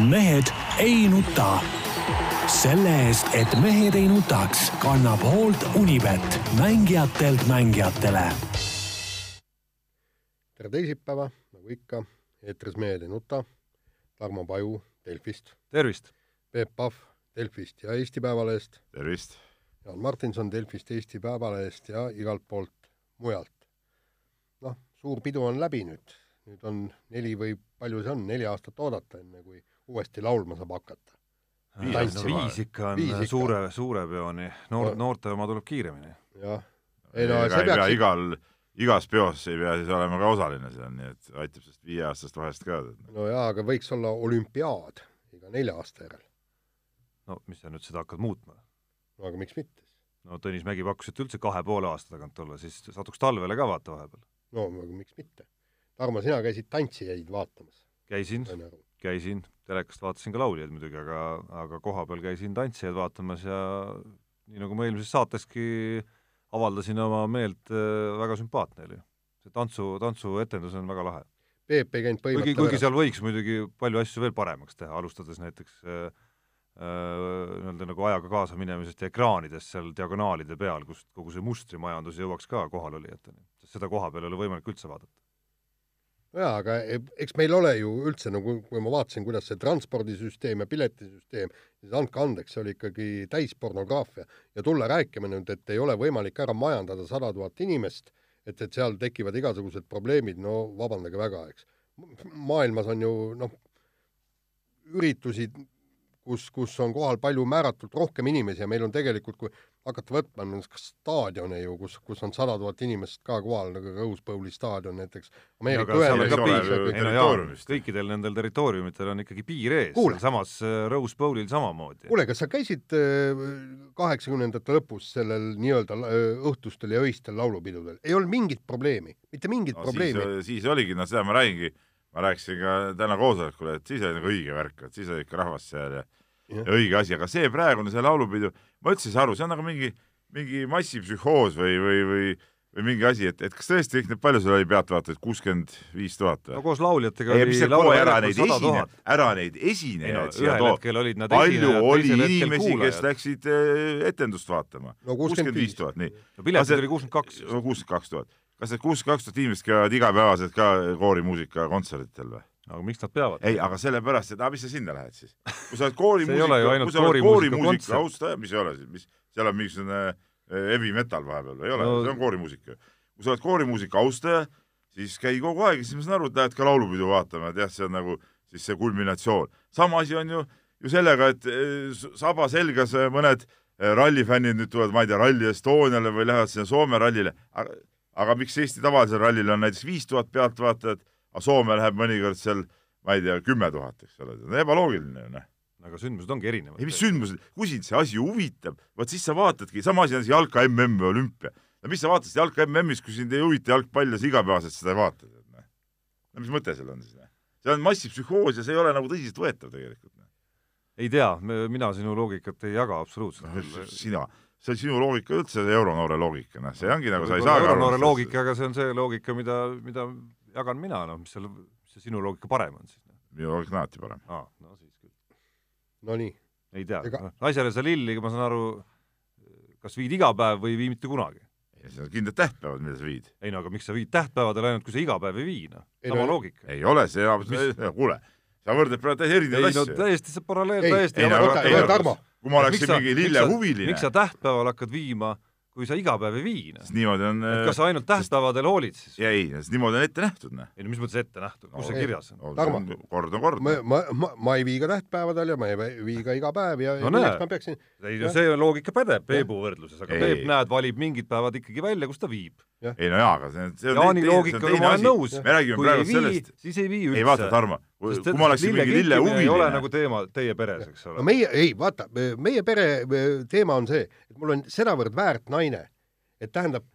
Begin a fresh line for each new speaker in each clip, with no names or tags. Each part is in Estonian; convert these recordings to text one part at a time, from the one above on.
mehed ei nuta. selle eest, et mehed ei nutaks, kannab hoolt Unibet, mängijatelt mängijatele.
tere teisipäeva, nagu ikka, eetris Mehed ei nuta. Tarmo Paju Delfist,
tervist!
Peep Pahv Delfist ja Eesti Päevalehest,
tervist!
Jaan Martinson Delfist, Eesti Päevalehest ja igalt poolt mujalt. noh, suur pidu on läbi nüüd, nüüd on neli või palju see on, neli aastat oodata, enne kui uuesti laulma saab hakata.
no
Tantsima.
viis ikka on
Viis ikka.
suure, suure peoni, noor
No.,
noorte oma tuleb kiiremini.
jah, ei no
ega
see peaks
igal, igas peos ei pea siis olema ka osaline seal, nii et aitab sellest viieaastast vahest ka.
no jaa, aga võiks olla olümpiaad iga nelja aasta järel.
no mis sa nüüd seda hakkad muutma?
no aga miks mitte?
no Tõnis Mägi pakkus, et üldse kahe poole aasta tagant olla, siis satuks talvele ka vaata vahepeal.
no aga miks mitte? Tarmo, sina käisid tantsijaid vaatamas,
käisin? käisin, telekast vaatasin ka lauljaid muidugi, aga, aga kohapeal käisin tantsijaid vaatamas ja nii nagu ma eelmises saateski avaldasin oma meelt, väga sümpaatne oli. see tantsu, tantsuetendus on väga lahe.
Peep ei käinud
kuigi,
põhimõtteliselt
kuigi seal võiks muidugi palju asju veel paremaks teha, alustades näiteks äh, äh, nii-öelda nagu ajaga kaasa minemisest ja ekraanidest seal diagonaalide peal, kust kogu see mustrimajandus jõuaks ka kohalolijateni. sest seda koha peal ei ole võimalik üldse vaadata.
Jaa, aga e- eks meil ole ju üldse nagu, kui ma vaatasin, kuidas see transpordisüsteem ja piletisüsteem, siis andke andeks, see oli ikkagi täispornograafia ja tulla rääkima nüüd, et ei ole võimalik ära majandada sada tuhat inimest, et, et seal tekivad igasugused probleemid, no vabandage väga, eks. maailmas on ju noh, üritusi, kus, kus on kohal palju määratult rohkem inimesi ja meil on tegelikult, kui hakata võtma kas staadione ju, kus, kus on sada tuhat inimest ka kohal, nagu Rose Bowli staadion näiteks.
Kõikidel nendel territooriumitel on ikkagi piir ees, samas äh, Rose Bowlil samamoodi.
kuule, kas sa käisid kaheksakümnendate lõpus sellel nii-öelda äh, õhtustel ja öistel laulupidudel? ei olnud mingit probleemi, mitte mingit
no,
probleemi.
siis, siis oligi, no seda ma räägingi, ma rääkisin ka täna koosolekul, et siis oli nagu õige värk, et siis oli ikka rahvas seal ja,
Jah.
ja õige asi, aga see praegune see laulupidu, ma üldse ei saa aru, see on nagu mingi, mingi massipsühhoos või, või, või või mingi asi, et, et kas tõesti kõik need, palju sul oli pealtvaatajaid, kuuskümmend viis tuhat
no
või?
koos lauljatega
ei,
oli
ära neid esine ära neid
ei no
esinejaid siia too. palju oli inimesi, kes läksid eh, etendust vaatama?
no
kuuskümmend viis tuhat, nii.
no piletid
see-
oli kuuskümmend kaks.
kuuskümmend kaks tuhat. Kas need kuuskümmend kaks tuhat inimest käivad igapäevaselt ka koorimuusika kontserditel või?
aga miks nad peavad?
ei, aga sellepärast, et aga mis sa sinna lähed siis? kui sa oled koorimuusika, kui sa oled
koorimuusika
austaja, mis ei ole siis, mis, seal on mingisugune eh, heavy metal vahepeal või ei ole
No-
see on koorimuusika. kui sa oled koorimuusika austaja, siis käi kogu aeg ja siis ma saan aru, et lähed ka laulupidu vaatama, et jah, see on nagu siis see kulminatsioon. sama asi on ju, ju sellega, et eh, saba selgas eh, mõned rallifännid nüüd tulevad, ma ei tea, Rally Estoniale või lähevad sinna Soome rallile, aga, aga miks Eesti tavalisel rallil on näiteks viis tuhat pealtvaatajat, aga Soome läheb mõnikord seal ma ei tea, kümme tuhat, eks ole, see on ebaloogiline ju noh.
aga sündmused ongi erinevad.
ei mis sündmused, kui sind see asi huvitab, vot siis sa vaatadki, sama asi on see jalka MM või olümpia. no mis sa vaatad seda jalka MM-is, kui sind ei huvita jalgpall ja sa igapäevaselt seda vaatad, et noh. no mis mõte seal on siis noh? see on massipsühhoos ja see ei ole nagu tõsiseltvõetav tegelikult.
ei tea, mina sinu loogikat ei jaga absoluutselt.
sina, see sinu loogika üldse, euronoore loogika, noh, see ongi nagu sa ei saa
euronoore loogika, aga see on see loogika, mida, mida jagan mina, noh, mis seal, mis see sinu loogika parem on siis?
minu loogika on alati parem.
aa, no siis küll.
Nonii,
ei tea
Ega-
Ega..., naisele sa lilli, ma saan aru, kas viid iga päev või ei vii mitte kunagi.
see on kindlad tähtpäevad, mida sa viid.
ei no aga miks sa viid tähtpäevadel ainult, kui sa iga päev ei vii, noh,
Ei
sama
no-
loogika.
ei ole see, kuule, sa võrdled praegu täiesti
ei
erinevaid
no
asju.
täiesti see paralleel
Ei,
täiesti
ei no ei no
Tarmo.
Kui ma oleksin mingi
miks sa-
lillehuviline
miks, sa tähtpäeval hakkad viima, kui sa iga päev ei vii, noh?
siis niimoodi on
et kas sa ainult tähtpäevadel hoolid siis?
ei, niimoodi on ette nähtud, noh.
ei no mis mõttes ette nähtud, kus see kirjas on?
Kord on kord.
ma, ma, ma, ma ei vii ka tähtpäevadel ja ma ei vii ka iga päev ja
No
no, milleks ma peaksin,
ei no see loogika pädeb Peebu võrdluses, aga. Peep, näed, valib mingid päevad ikkagi välja, kus ta viib.
Ei no jaa, aga see on, see on
Jaani
teine- see on
ma olen nõus.
me räägime
kui
praegu
vii
sellest,,
siis ei vii üldse.
ei vaata, Tarmo, kui ma oleksin mingi
lille kinkimine ei ole
lillehuviline
nagu teema teie peres, eks
no
ole.
meie, ei vaata, meie pere teema on see, et mul on sedavõrd väärt naine, et tähendab,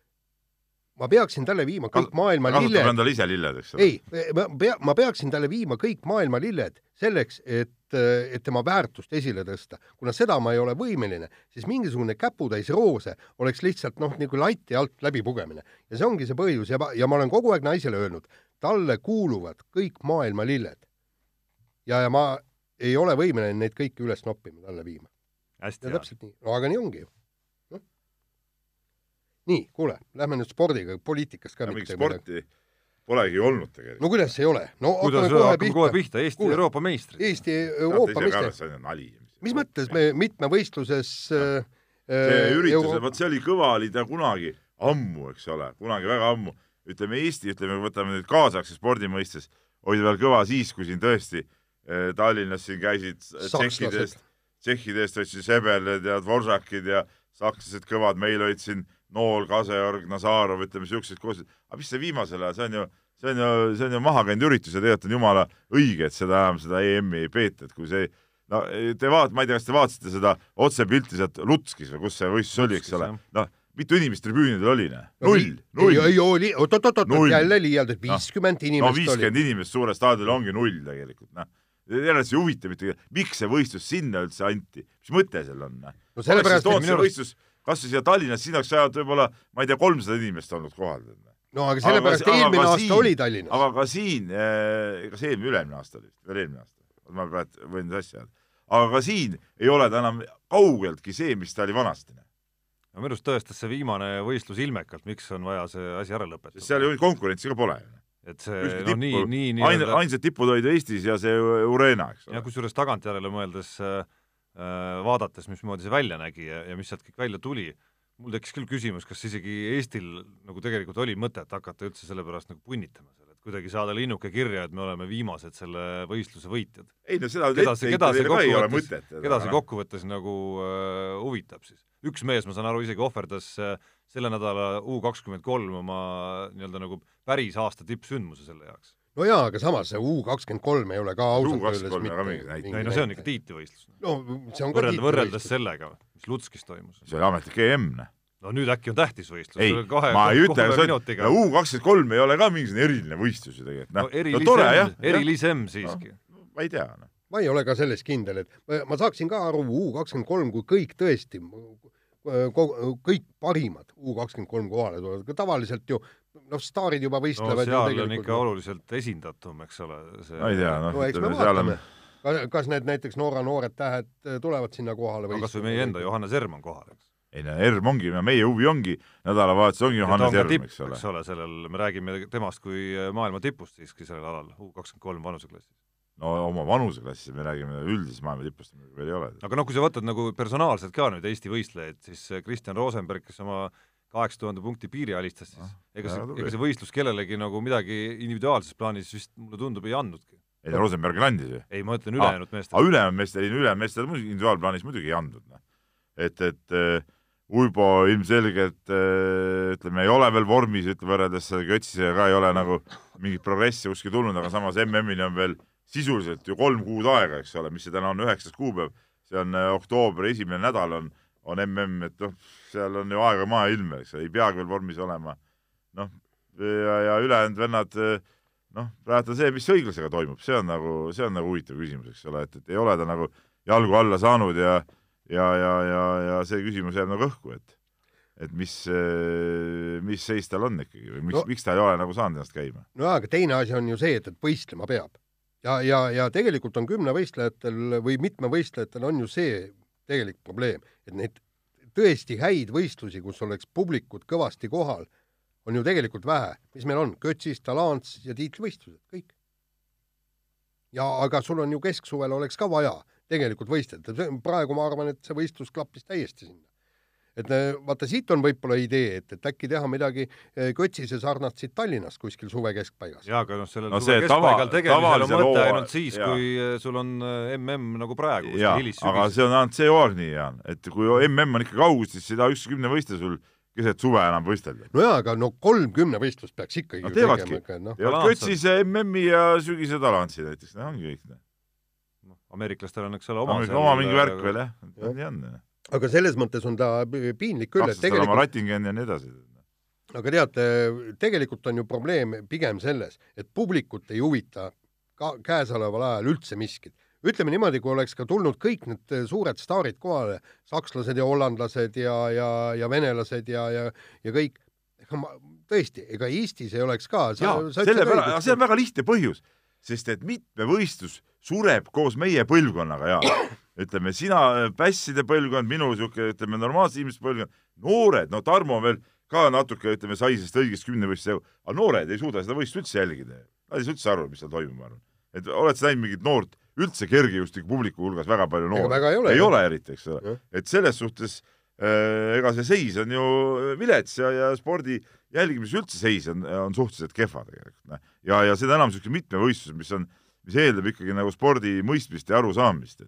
ma peaksin talle viima kõik maailma
kasutab
lilled,
endale ise lilled, eks ole.
ei, ma pea, ma peaksin talle viima kõik maailma lilled selleks, et, et tema väärtust esile tõsta. kuna seda ma ei ole võimeline, siis mingisugune käputäis roose oleks lihtsalt noh, nagu lati alt läbipugemine. ja see ongi see põhjus ja ma, ja ma olen kogu aeg naisele öelnud, talle kuuluvad kõik maailma lilled. ja, ja ma ei ole võimeline neid kõiki üles noppima, talle viima. ja täpselt nii, no aga nii ongi ju. noh. nii, kuule, lähme nüüd spordiga, poliitikast ka mitte midagi.
Polegi olnud tegelikult.
no kuidas ei ole, no
kuidas
hakkame kohe
hakkame kohe
pihta.
pihta, Eesti
Kuule,
Euroopa meistrid.
Eesti Euroopa meister,
see on nali.
mis mõttes me mitmevõistluses äh,
see üritus
Euro-,
vot see oli kõva, oli ta kunagi ammu, eks ole, kunagi väga ammu. ütleme Eesti, ütleme, võtame nüüd kaasaegse spordi mõistes, oli veel kõva siis, kui siin tõesti eh, Tallinnas siin käisid
Sakslased.
tšehhidest, tšehhidest olid siis Sebeled ja Dvoržakid ja sakslased kõvad, meil olid siin Nool, Kaseorg, Nazarov, ütleme siuksed koos. aga mis see viimasel ajal, see on ju, see on ju, see on ju maha käinud üritus ja tegelikult on jumala õige, et seda enam seda EM-i ei peeta, et kui see no te vaat-, ma ei tea, kas te vaatasite seda otsepilti sealt Lutskis või kus see võistlus oli, eks ole noh, mitu inimest tribüünidel oli, noh? null, null
ei, ei oli, oot-oot-oot jälle liialdad, viiskümmend
no
inimest oli.
viiskümmend inimest suure staadionil ongi null tegelikult, noh. järelikult see ei huvita mitte, miks see võistlus sinna üldse anti, mis mõte seal on, noh?
no sellepärast, et minu arust,
kas või siia Tallinnas, siin oleks ainult võib-olla, ma ei tea, kolmsada inimest olnud kohal.
no aga sellepärast eelmine aasta
siin-
oli Tallinnas.
aga ka siin, kas eelmine, üle-eelmine aasta oli, veel eelmine aasta, ma praegu võin sassi ajada, aga ka siin ei ole ta enam kaugeltki see, mis ta oli vanasti.
no minu arust tõestas see viimane võistlus ilmekalt, miks on vaja see asi ära lõpetada
seal ju konkurentsi ka pole.
et see
ühtegi
no nii,
tippu-
nii
ain-, ainsad tipud olid Eestis ja see Urena, eks
ja
ole.
kusjuures tagantjärele mõeldes äh, vaadates, mismoodi see välja nägi ja, ja mis sealt kõik välja tuli, mul tekkis küll küsimus, kas isegi Eestil nagu tegelikult oli mõtet hakata üldse selle pärast nagu punnitama seal, et kuidagi saada linnuke kirja, et me oleme viimased selle võistluse võitjad.
ei no seda
keda see, keda see kokkuvõttes keda see kokkuvõttes nagu äh, huvitab siis? üks mees, ma saan aru, isegi ohverdas äh, selle nädala U kakskümmend kolm oma nii-öelda nagu päris aasta tippsündmuse selle jaoks.
No jaa, aga samas see U kakskümmend kolm ei ole ka ausalt
U23
öeldes
ei ole ka mingi
ei no see on ikka tiitlivõistlus.
no see on ka
võrrelda, võrreldes
tiitlivõistlus.
sellega, mis Lutskis toimus.
see oli ametlik EM, noh.
no nüüd äkki on tähtis võistlus.
ei, ma ei ütle, see
minutiga
on, U kakskümmend kolm ei ole ka mingisugune eriline võistlus ju tegelikult,
no
noh. no tore jah,
erilisem siiski.
ma ei tea, noh.
ma ei ole ka selles kindel, et ma, ma saaksin ka aru U kakskümmend kolm, kui kõik tõesti kõik parimad U kakskümmend kolm kohale tulevad, aga tavaliselt ju noh, staarid juba
no
võistlevad
seal on ikka oluliselt esindatum, eks ole.
ma ei tea, noh
no eks me
seal on
vaatame, kas need näiteks Norra noored tähed äh, tulevad sinna kohale
no kas või meie enda Johannes Erm on kohal, eks.
ei no ERM ongi, meie huvi ongi, nädalavahetus ongi Johannes Erm, eks ole
eks. ole, sellel, me räägime temast kui maailma tipust siiski sellel alal, U kakskümmend kolm vanuseklassis.
no oma vanuseklassis me räägime üldisest maailma tipust veel ei ole.
aga noh, kui sa võtad nagu personaalselt ka nüüd Eesti võistlejaid, siis Kristjan Rosenberg, kes oma kaheksa tuhande punkti piiri alistas, siis
Ah,
ega see ega see võistlus kellelegi nagu midagi individuaalses plaanis vist mulle tundub ei andnudki.
ei no Rosenberg andis ju.
ei, ma ütlen
Ah,
ülejäänud
aga
meestele.
ülejäänud meestel, ülejäänud meestel muidugi individuaalplaanis muidugi ei andnud, noh. et, et äh, Uibo ilmselgelt äh, ütleme, ei ole veel vormis, ütleme võrreldes Götzisega ka ei ole nagu mingit progressi kuskil tulnud, aga samas MM-ini on veel sisuliselt ju kolm kuud aega, eks ole, mis see täna on, üheksas kuupäev, see on äh, oktoobri esimene nädal on, on MM, et noh, seal on ju aega maailm, eks ole, ei peagi veel vormis olema. noh, ja, ja ülejäänud vennad noh, praegu see, mis õiglasega toimub, see on nagu, see on nagu huvitav küsimus, eks ole, et, et ei ole ta nagu jalgu alla saanud ja ja, ja, ja, ja see küsimus jääb nagu õhku, et et mis, mis seis tal on ikkagi või miks
no.,
miks ta ei ole nagu saanud ennast käima?
no jaa, aga teine asi on ju see, et, et võistlema peab. ja, ja, ja tegelikult on kümnevõistlejatel või mitmevõistlejatel on ju see tegelik probleem, et neid tõesti häid võistlusi, kus oleks publikud kõvasti kohal, on ju tegelikult vähe. mis meil on, Kötsis, Talants ja tiitlivõistlused, kõik. ja aga sul on ju kesksuvel oleks ka vaja tegelikult võistelda, praegu ma arvan, et see võistlus klappis täiesti sinna et äh, vaata, siit on võib-olla idee, et, et äkki teha midagi äh, Kötsise sarnast siit Tallinnast kuskil suve keskpaigas.
jaa, aga noh, sellel
No
no, suve keskpaigal tegemisel on mõte ainult siis, kui eh, sul on MM nagu praegu,
jaa, aga see on ainult see hooaeg nii, Jaan, et kui MM on ikkagi augustis, siis ei taha ükski kümnevõistleja sul keset suve enam võistelda.
no jaa, aga no kolm kümnevõistlust peaks ikkagi
No teevadki.
noh.
Talants on-
Kötsis MM-i ja sügise Talantsi näiteks, noh ongi kõik.
noh, ameeriklastel on, eks ole, oma,
oma mingi värk veel jah, nii on.
Aga selles mõttes on ta piinlik küll, et tegelikult,
Rattingen ja nii edasi.
aga teate, tegelikult on ju probleem pigem selles, et publikut ei huvita ka käesoleval ajal üldse miskit. ütleme niimoodi, kui oleks ka tulnud kõik need suured staarid kohale, sakslased ja hollandlased ja, ja, ja venelased ja, ja, ja kõik, ega ma tõesti, ega Eestis ei oleks ka.
see on väga lihtne põhjus. sest et mitmevõistlus sureb koos meie põlvkonnaga ja ütleme, sina pässide põlvkond, minu sihuke, ütleme, normaalse inimeste põlvkond, noored, no Tarmo veel ka natuke, ütleme, sai sellest õigest kümnevõistluse, aga noored ei suuda seda võistlust üldse jälgida. Nad ei saa üldse aru, mis seal toimub, ma arvan. et oled sa näinud mingit noort, üldse kergejõustiku publiku hulgas väga palju noori?
ei ole,
ei ole eriti, eks ole. et selles suhtes äh, ega see seis on ju vilets ja, ja spordi jälgimise üldse seis on, on suhteliselt kehva tegelikult. ja, ja seda enam niisugune mitmevõistlus, mis on, mis eeldab ikkagi nagu spordi mõistmist ja arusaamist.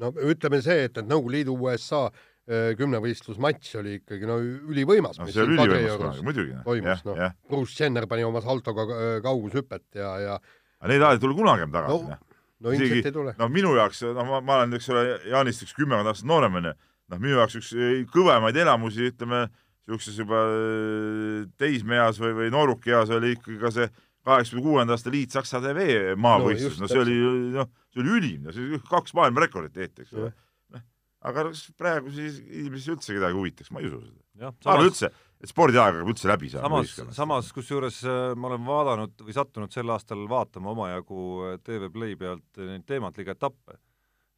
No ütleme see, et, et Nõukogude Liidu USA äh, kümnevõistlusmatš oli ikkagi no ülivõimas
no,. oli ülivõimas kunagi, muidugi.
toimus, noh. Bruce Jenner pani oma saltoga äh, kaugushüpet ja, ja
aga neid ajad ei tule kunagi enam tagasi
no,. no ilmselt ei tule.
no minu jaoks, noh, ma, ma olen, eks ole, Jaanist üks kümmekond aastat noorem onju, noh, minu jaoks üks kõvemaid elamusi, ütleme, niisuguses juba äh, teismeeas või, või noorukeas oli ikkagi ka see kaheksakümne kuuenda aasta Liit-Saksa TV maavõistlus no,, no see oli, noh, see oli ülim, no see oli kaks maailmarekordit tehti, eks ole. noh, aga kas praegu siis inimesi üldse kedagi huvitaks, ma ei usu seda. ma arvan üldse, et spordiaeg hakkab üldse läbi
saama. samas, samas kusjuures äh, ma olen vaadanud või sattunud sel aastal vaatama omajagu äh, TV Play pealt neid teematliga etappe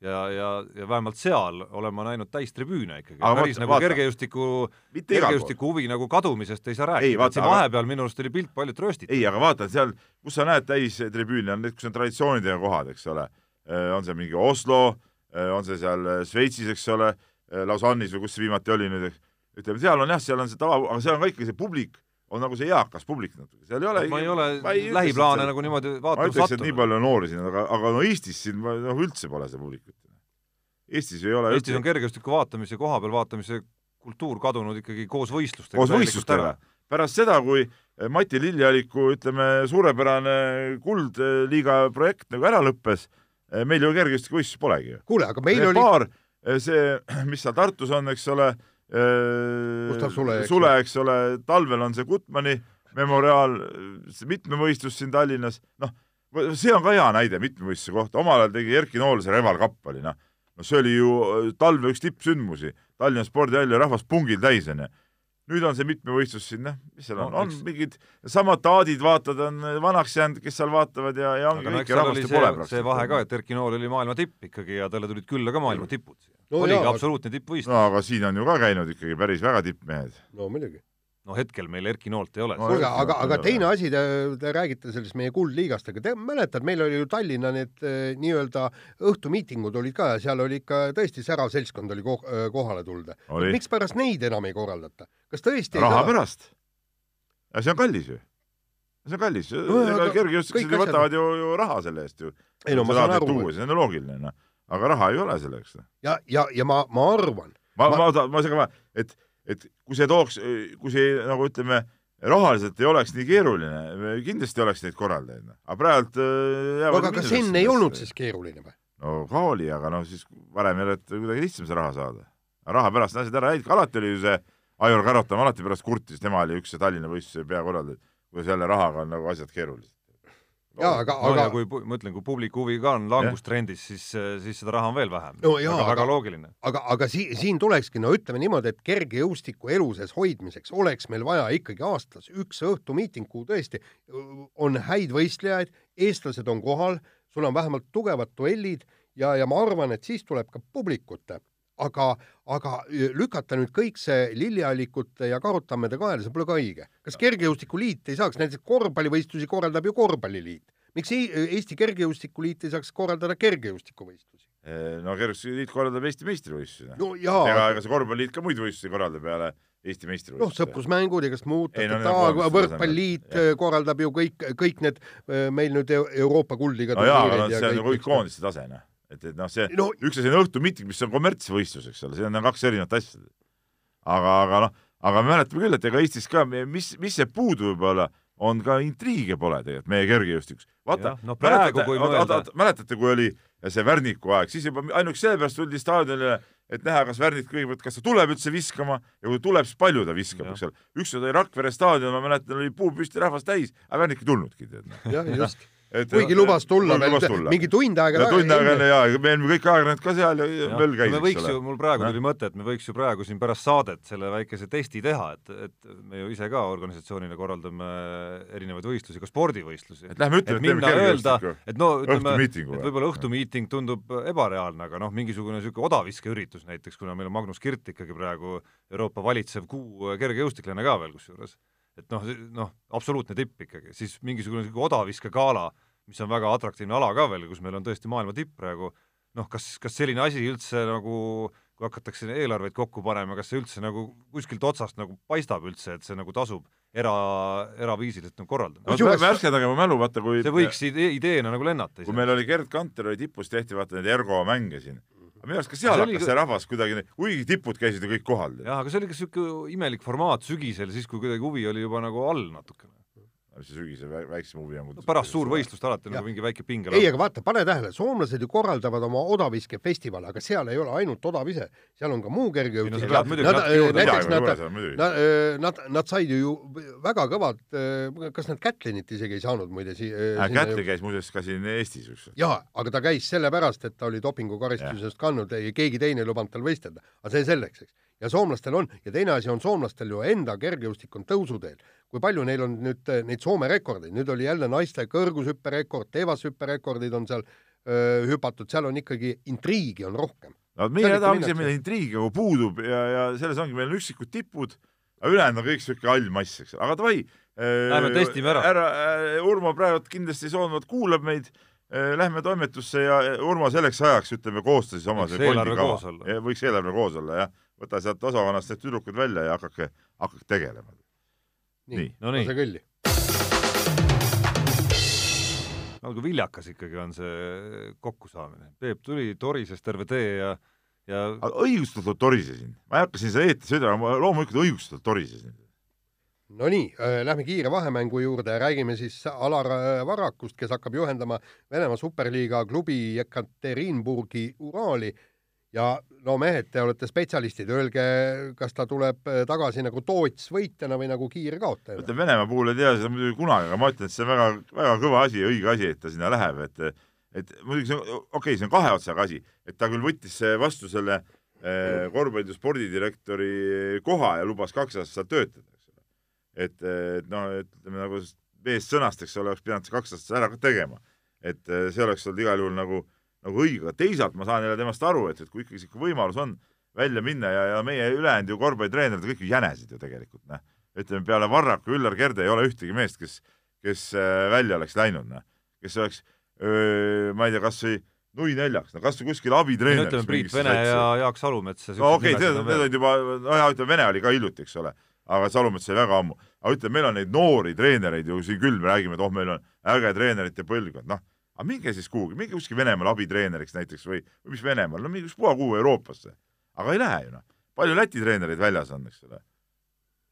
ja, ja, ja vähemalt seal olen ma näinud täistribüüne ikkagi. päris vaata, nagu vaata. kergejõustiku, kergejõustiku huvi nagu kadumisest ei saa rääkida, siin aga... vahepeal minu arust oli pilt palju trööstitud.
ei, aga vaata seal, kus sa näed täistribüüne, on need, kus on traditsioonidega kohad, eks ole. Äh, on see mingi Oslo, äh, on see seal äh, Šveitsis, eks ole, Lausanne'is või kus see viimati oli nüüd, ütleme, seal on jah, seal on see tava, aga seal on ka ikkagi see publik on nagu see eakas publik natuke, seal ei ole
ma ei ole ma ei lähiplaane nagu niimoodi vaatama sattunud. ma ütleks,
et nii palju noori siin, aga, aga no Eestis siin noh, üldse pole seda publikut. Eestis ei ole
Eestis üldse... on kergejõustiku vaatamise, kohapeal vaatamise kultuur kadunud ikkagi koos võistlustega.
koos võistlustega. pärast seda, kui Mati Lillialliku, ütleme, suurepärane kuldliiga projekt nagu ära lõppes, meil ju kergejõustikuvõistlusi polegi ju.
kuule, aga meil
see
oli
paar, see, mis seal Tartus on, eks ole,
Gustav Sule,
Sule, eks ole, talvel on see Gutmani memoriaal, mitmevõistlus siin Tallinnas, noh, see on ka hea näide mitmevõistluse kohta, omal ajal tegi Erki Nool see Reval Cup oli, noh, no see oli ju talve üks tippsündmusi, Tallinna spordihall ja rahvas pungil täis, onju nüüd on see mitmevõistlus siin, noh, mis seal on no,, on? Eks... mingid samad taadid, vaatad, on vanaks jäänud, kes seal vaatavad ja, ja ongi kõik ja rahvast ju pole praktiliselt.
see vahe ka, et Erki Nool oli maailma tipp ikkagi ja talle tulid külla ka maailma tipud no,. oligi jaa, absoluutne tippvõistlus.
no aga siin on ju ka käinud ikkagi päris väga tippmehed.
no muidugi
no hetkel meil Erki Noolt ei ole
no,. kuulge, aga, aga teine asi, te, te räägite sellest meie kuldliigast, aga te mäletad, meil oli ju Tallinna need eh, nii-öelda õhtumiitingud olid ka ja seal oli ikka tõesti särav seltskond oli ko eh, kohale tulda. mikspärast neid enam ei korraldata? kas tõesti
raha pärast. ja see on kallis ju. see on kallis no,. kergejõustiklased võtavad ju, ju raha selle eest ju.
ei no ma saan aru.
see on loogiline, noh. Aga raha ei ole selleks.
ja, ja, ja ma, ma arvan.
ma, ma, ma, ma segan vahele, et et kui see tooks, kui see nagu ütleme, rahaliselt ei oleks nii keeruline, kindlasti oleks neid korraldajaid, noh. aga praegult
äh, aga kas enne ei olnud siis keeruline või?
no ka oli, aga noh, siis varem ei ole kuidagi lihtsam see raha saada. raha pärast on asjad ära läinud, alati oli ju see Aivar Karotam alati pärast kurtis, tema oli üks Tallinna võistluse peakorraldaja, kuidas jälle rahaga on nagu asjad keerulised
jaa, aga
no, aga kui ma ütlen, kui publiku huvi ka on langustrendis, siis, siis seda raha on veel vähem
no,. väga,
väga aga, loogiline.
aga, aga si-, siin tulekski, no ütleme niimoodi, et kergejõustiku elu sees hoidmiseks oleks meil vaja ikkagi aastas üks õhtumiiting, kuhu tõesti on häid võistlejaid, eestlased on kohal, sul on vähemalt tugevad duellid ja, ja ma arvan, et siis tuleb ka publikut aga, aga lükata nüüd kõik see lilliallikute ja karutammede kaela, see pole ka õige. kas Kergejõustikuliit ei saaks, näiteks korvpallivõistlusi korraldab ju korvpalliliit. miks Eesti Kergejõustikuliit ei saaks korraldada kergejõustikuvõistlusi?
no Kergejõustikuliit korraldab Eesti meistrivõistlusi.
no jaa.
ega, ega see korvpalliliit ka muid võistlusi korraldab peale Eesti meistrivõistlusi.
noh, sõprusmängud kas muud, no, võrkpalliliit korraldab ju kõik, kõik need meil nüüd Euroopa kuldliiga
no jaa, aga see on ju kõik koondiste tase, noh et, et noh, see no, üks asi on õhtumiiting, mis on kommertsvõistlus, eks ole, see on kaks erinevat asja. aga, aga noh, aga me mäletame küll, et ega Eestis ka, mis, mis see puudu võib-olla, on ka intriige pole tegelikult meie kergejõustikus. vaata,
no mäletate, kui mõelda...
mäletate, kui oli see Värniku aeg, siis juba ainuüksi sellepärast tuldi staadionile, et näha, kas Värnik kõigepealt, kas ta tuleb üldse viskama ja kui tuleb, siis palju ta viskab, eks ole. ükskord oli Rakvere staadion, ma mäletan, oli puu püsti rahvast täis, aga Värnik ei tulnudki,
jah, just
et
kuigi lubas tulla veel mingi tund aega
ja tund aega enne
enne.
ja me olime kõik ajakirjanikud ka seal ja, möll käis,
me
eks
võiks
ole
ju, mul praegu tuli mõte, et me võiks ju praegu siin pärast saadet selle väikese testi teha, et, et me ju ise ka organisatsioonina korraldame erinevaid võistlusi, ka spordivõistlusi.
et lähme ütleme, et teeme kergejõustiku
et no ütleme, et
või?
võib-olla õhtumiiting tundub ebareaalne, aga noh, mingisugune niisugune odaviskeüritus näiteks, kuna meil on Magnus Kirt ikkagi praegu Euroopa valitsev kuu kergejõustiklane ka veel kusjuures. Et noh, noh, absoluutne tipp ikkagi, siis mingisugune niisugune odaviskegala, mis on väga atraktiivne ala ka veel, kus meil on tõesti maailma tipp praegu, noh, kas, kas selline asi üldse nagu kui hakatakse eelarveid kokku panema, kas see üldse nagu kuskilt otsast nagu paistab üldse, et see nagu tasub era, eraviisiliselt nagu korraldada?
Kusjuures-
värskendage mu mälu, vaata kui
see võiks ide ideena nagu lennata
kui meil oli Gerd Kanter oli tipus, tehti vaata neid Ergo mänge siin. Minu arust ka seal
See oli
hakkas see rahvas kuidagi, kuigi tipud käisid ju kõik kohal.
jah, aga see oli ka niisugune imelik formaat sügisel, siis kui kuidagi huvi oli juba nagu all natukene.
Mis see sügisel vä- väiksem huvi on.
pärast suurvõistlust alati
Jah.
nagu mingi väike pinge
ei, aga vaata, pane tähele, soomlased ju korraldavad oma odaviskefestivale, aga seal ei ole ainult odavise, seal on ka muu
no
kergejõustik
muidugi
Nad,
midagi,
nad,
võib-olla muidugi.
nad, nad, nad said ju väga kõvad, kas nad Kätlinit isegi ei saanud muide si-
äh,
sinna
Kätli
ju-
käis muuseas ka siin Eestis ükskord.
jaa, aga ta käis sellepärast, et ta oli dopingukaristusest kandnud ja keegi teine ei lubanud tal võistelda. aga see selleks, eks. Ja soomlastel on ja teine asi on soomlastel ju enda kergejõustik on tõusuteel. kui palju neil on nüüd eh, neid Soome rekordeid, nüüd oli jälle naiste kõrgushüpperekord, teevashüpperekordid on seal öö, hüpatud, seal on ikkagi intriigi on rohkem.
no meie
Seal
häda ongi see, meil intriigi nagu puudub ja, ja selles ongi, meil on üksikud tipud, aga ülejäänud on kõik siuke hall mass, eks, aga davai.
Lähme testime ära.
härra äh, Urmo praegu kindlasti soovimalt kuulab meid. Lähme toimetusse ja äh, Urmo selleks ajaks ütleme koostas siis oma
Võiks eelarve koos olla.
Võiks eelarve koos olla jah, võta sealt osakonnast need tüdrukud välja ja hakake, hakake tegelema. Nii.
nii,
no nii.
lase kõlli.
nagu viljakas ikkagi on see kokkusaamine. Peep tuli, torises terve tee ja ja
aga õigustatult torisesin, ma ei hakka siin seda eetris ütlema, ma loomulikult õigustatult torisesin.
Nonii, lähme kiire vahemängu juurde ja räägime siis Alar äh, Varrakust, kes hakkab juhendama Venemaa superliiga klubi Jekaterinburgi Uraali ja no mehed, te olete spetsialistid, öelge, kas ta tuleb äh, tagasi nagu Toots võitjana või nagu kiirkaotajana?
ütleme Venemaa puhul ei tea seda muidugi kunagi, aga ma ütlen, et see on väga, väga kõva asi ja õige asi, et ta sinna läheb, et et muidugi see on, okei okay,, see on kahe otsaga asi, et ta küll võttis vastu selle eh, korvpalli spordidirektori koha ja lubas kaks aastat seal töötada, eks ole. et, et noh, ütleme nagu meest sõnast, eks ole, oleks pidanud see kaks aastat ära tegema. et eh, see oleks olnud igal juhul nagu, nagu õige, aga teisalt ma saan jälle temast aru, et, et kui ikkagi sihuke võimalus on välja minna ja, ja meie ülejäänud ju korvpallitreenerid kõik ju jänesid ju tegelikult, noh. Ütleme peale Varraku, Üllar Kerde ei ole ühtegi meest, kes, kes äh, välja oleks läinud, noh, kes oleks, ma ei tea, kasvõi nui neljaks, no kasvõi kuskil abitreeneriks.
ütleme Priit Vene ja Jaak Salumets
no okei okay,, need olid juba, nojah, ütleme Vene oli ka hiljuti, eks ole, aga Salumets oli väga ammu. aga ütleme, meil on neid noori treenereid ju siin küll, me räägime, et oh, meil on äge treenerite põlvkond, noh, aga minge siis kuhugi, minge kuskil Venemaal abitreeneriks näiteks või, või mis Venemaal, no minge ükspuha kuhu Euroopasse. aga ei lähe ju noh, palju Läti treenereid väljas on, eks ole.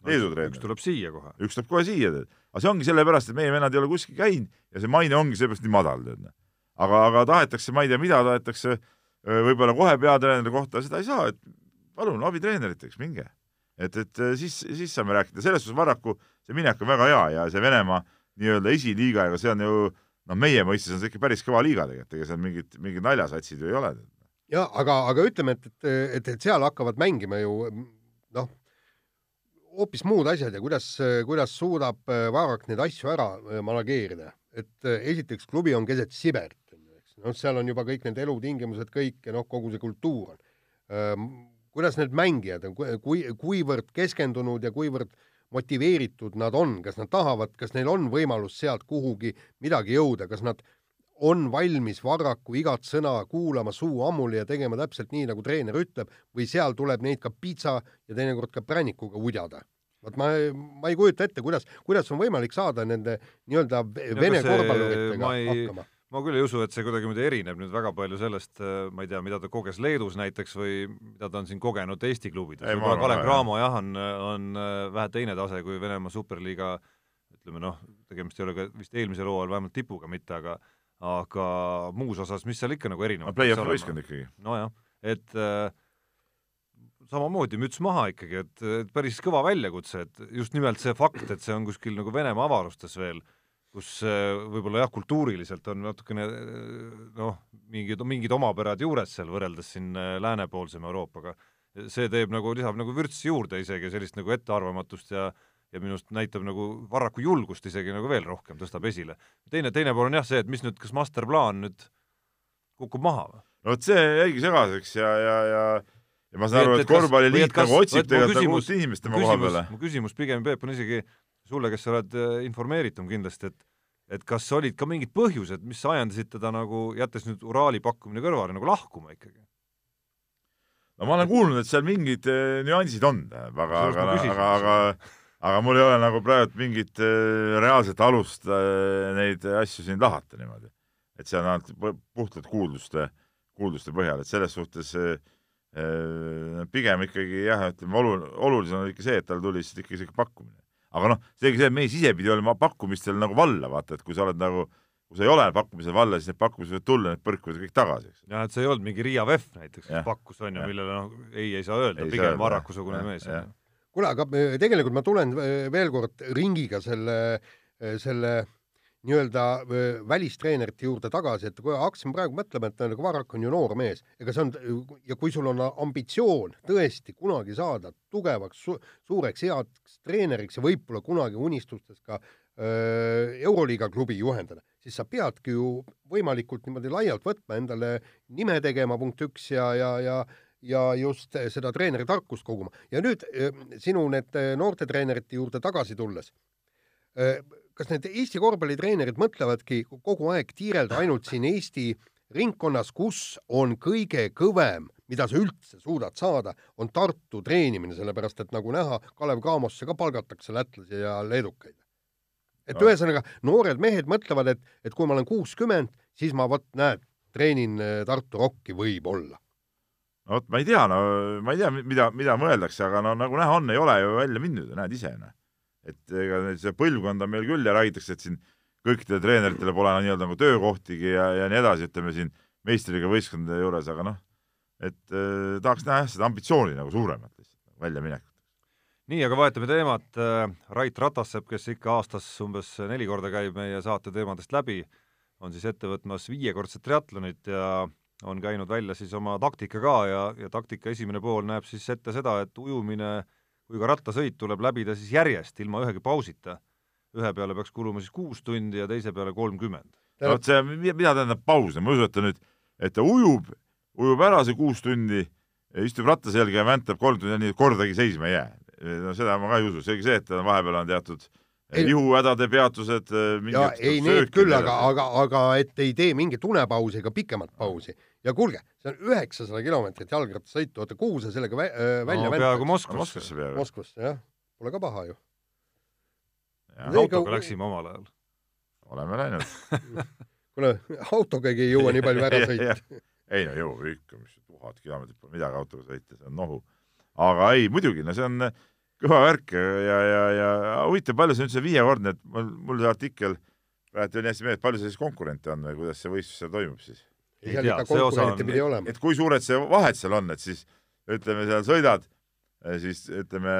Leedu treener
üks. tuleb siia kohe.
üks tuleb kohe siia, tead. aga see ongi sellepärast, et meie vennad ei ole kuskil käinud ja see maine ongi seepärast nii madal, tead. aga, aga tahetakse, ma ei tea, mida tahetakse võib-olla kohe peatreeneri kohta, seda ei saa, et palun abitreeneriteks minge. et, et siis, siis saame rääkida, selles suhtes Varraku see minek on väga hea ja see Venemaa nii-öelda esiliiga, ega see on ju noh, meie mõistes on see ikka päris kõva liiga tegelikult, ega seal mingid, mingid naljasatsid ju ei ole.
ja aga, aga ütleme, et, et, et, et seal hakkavad mängima ju noh, hoopis muud asjad ja kuidas, kuidas suudab äh, Varrak neid asju ära äh, manageerida, et äh, esiteks klubi on keset Siberit, eks, noh, seal on juba kõik need elutingimused kõik ja noh, kogu see kultuur on. kuidas need mängijad on, kui, kuivõrd keskendunud ja kuivõrd motiveeritud nad on, kas nad tahavad, kas neil on võimalus sealt kuhugi midagi jõuda, kas nad on valmis Varraku igat sõna kuulama suu ammuli ja tegema täpselt nii, nagu treener ütleb või seal tuleb neid ka pitsa ja teinekord ka prännikuga udjada. vot ma, ma ei kujuta ette, kuidas, kuidas on võimalik saada nende nii-öelda vene korvpalluritega hakkama.
Ma küll ei usu, et see kuidagimoodi erineb nüüd väga palju sellest, ma ei tea, mida ta koges Leedus näiteks või mida ta on siin kogenud Eesti klubides. Võib-olla Kalev
ka,
Cramo jah, on, on äh, vähe teine tase kui Venemaa superliiga ütleme noh, tegemist ei ole ka vist eelmisel hooajal vähemalt tipuga mitte, aga aga muus osas, mis seal ikka nagu erinevat
play-off võistkond ikkagi.
nojah, et äh, samamoodi müts maha ikkagi, et päris kõva väljakutse, et just nimelt see fakt, et see on kuskil nagu Venemaa avarustes veel kus äh, võib-olla jah, kultuuriliselt on natukene noh, mingid, mingid omapärad juures seal võrreldes siin äh, läänepoolsema Euroopaga. see teeb nagu, lisab nagu vürtsi juurde isegi sellist nagu ettearvamatust ja ja minu arust näitab nagu Varraku julgust isegi nagu veel rohkem, tõstab esile. teine, teine pool on jah see, et mis nüüd, kas masterplaan nüüd kukub maha või?
no vot see jäigi segaseks ja, ja, ja ja ma saan aru, et korvpalliliit nagu otsib tegelikult nagu uut inimest tema koha peale.
mu küsimus pigem, Peep, on isegi sulle, kes sa oled äh, informeeritum kindlasti, et et kas olid ka mingid põhjused, mis ajendasid teda nagu, jättes nüüd Uraali pakkumine kõrvale, nagu lahkuma ikkagi?
no ma olen kuulnud, et seal mingid äh, nüansid on, aga, aga, aga, aga aga mul ei ole nagu praegu mingit äh, reaalset alust neid asju siin lahata niimoodi. et see on ainult puhtalt kuulduste, kuulduste põhjal, et selles suhtes pigem ikkagi jah, ütleme olu-, olulisem on ikka see, et tal tuli siis ikkagi siuke pakkumine. Aga noh, seegi see, et mees ise pidi olema pakkumistel nagu valla, vaata, et kui sa oled nagu kui sa ei ole pakkumisel valla, siis need pakkumised võivad tulla, need põrkuvad kõik tagasi, eks.
jah, et see ei olnud mingi Riia VEF näiteks, kes pakkus, on ju, millele noh, ei, ei saa öelda, pigem Varraku-sugune mees.
kuule, aga tegelikult ma tulen äh, veel kord ringiga selle, äh, selle nii-öelda välistreenerite juurde tagasi, et kui hakkasin praegu mõtlema, et nagu Varrak on ju noor mees, ega see on, ja kui sul on ambitsioon tõesti kunagi saada tugevaks su,, suureks heaks treeneriks ja võib-olla kunagi unistustes ka öö, Euroliiga klubi juhendada, siis sa peadki ju võimalikult niimoodi laialt võtma endale nime tegema, punkt üks, ja, ja, ja ja just seda treeneri tarkust koguma. ja nüüd sinu need noortetreenerite juurde tagasi tulles kas need Eesti korvpallitreenerid mõtlevadki kogu aeg tiirelda ainult siin Eesti ringkonnas, kus on kõige kõvem, mida sa üldse suudad saada, on Tartu treenimine, sellepärast et nagu näha, Kalev Cramosse ka palgatakse lätlasi ja leedukaid. et no. ühesõnaga, noored mehed mõtlevad, et, et kui ma olen kuuskümmend, siis ma vot näed, treenin äh, Tartu Rocki võib-olla
no vot, ma ei tea, no ma ei tea, mida, mida mõeldakse, aga no nagu näha on, ei ole ju välja mindud, näed ise, noh et ega see põlvkond on meil küll ja räägitakse, et siin kõikidele treeneritele pole nii-öelda nagu töökohtigi ja, ja nii edasi, ütleme siin meistriga võistkondade juures, aga noh, et eh, tahaks näha jah, seda ambitsiooni nagu suuremat lihtsalt väljaminekut.
nii, aga vahetame teemat äh,. Rait Ratassepp, kes ikka aastas umbes neli korda käib meie saate teemadest läbi, on siis ette võtmas viiekordset triatlonit ja on käinud välja siis oma taktika ka ja, ja taktika esimene pool näeb siis ette seda, et ujumine äh, kui ka rattasõit tuleb läbida siis järjest, ilma ühegi pausita. ühe peale peaks kuluma siis kuus tundi ja teise peale kolmkümmend.
no vot see, mida tähendab paus, ma ei usu, et ta nüüd, et ta ujub, ujub ära see kuus tundi, istub ratta selga ja väntab kolm tundi ja nii kordagi seisma ei jää. no seda ma ka ei usu, seegi see, et vahepeal on teatud lihuhädade peatused.
ja ei, need küll, aga, aga, aga et ei tee mingit unepausi ega pikemat pausi ja kuulge, see on üheksasada kilomeetrit jalgrattasõitu, oota, kuhu sa sellega vä äh, välja
no, peaaegu Moskvasse.
Moskvasse peaaegu.
Moskvasse, jah. Pole ka paha ju.
autoga läksime omal ajal.
oleme läinud
kuule, autogagi ei jõua nii palju ära sõita
ei no jõuab ikka, mis tuhat kilomeetrit pole midagi autoga sõita, see on nohu. aga ei, muidugi, no see on kõva värk ja, ja, ja, huvitav, palju see nüüd see viiekordne, et mul, mul see artikkel praegu nii hästi meeles, palju seal siis konkurente on või kuidas see võistlus seal toimub siis?
Seal ikka konkurente pidi olema.
et kui suured see vahed seal on, et siis ütleme, seal sõidad, siis ütleme,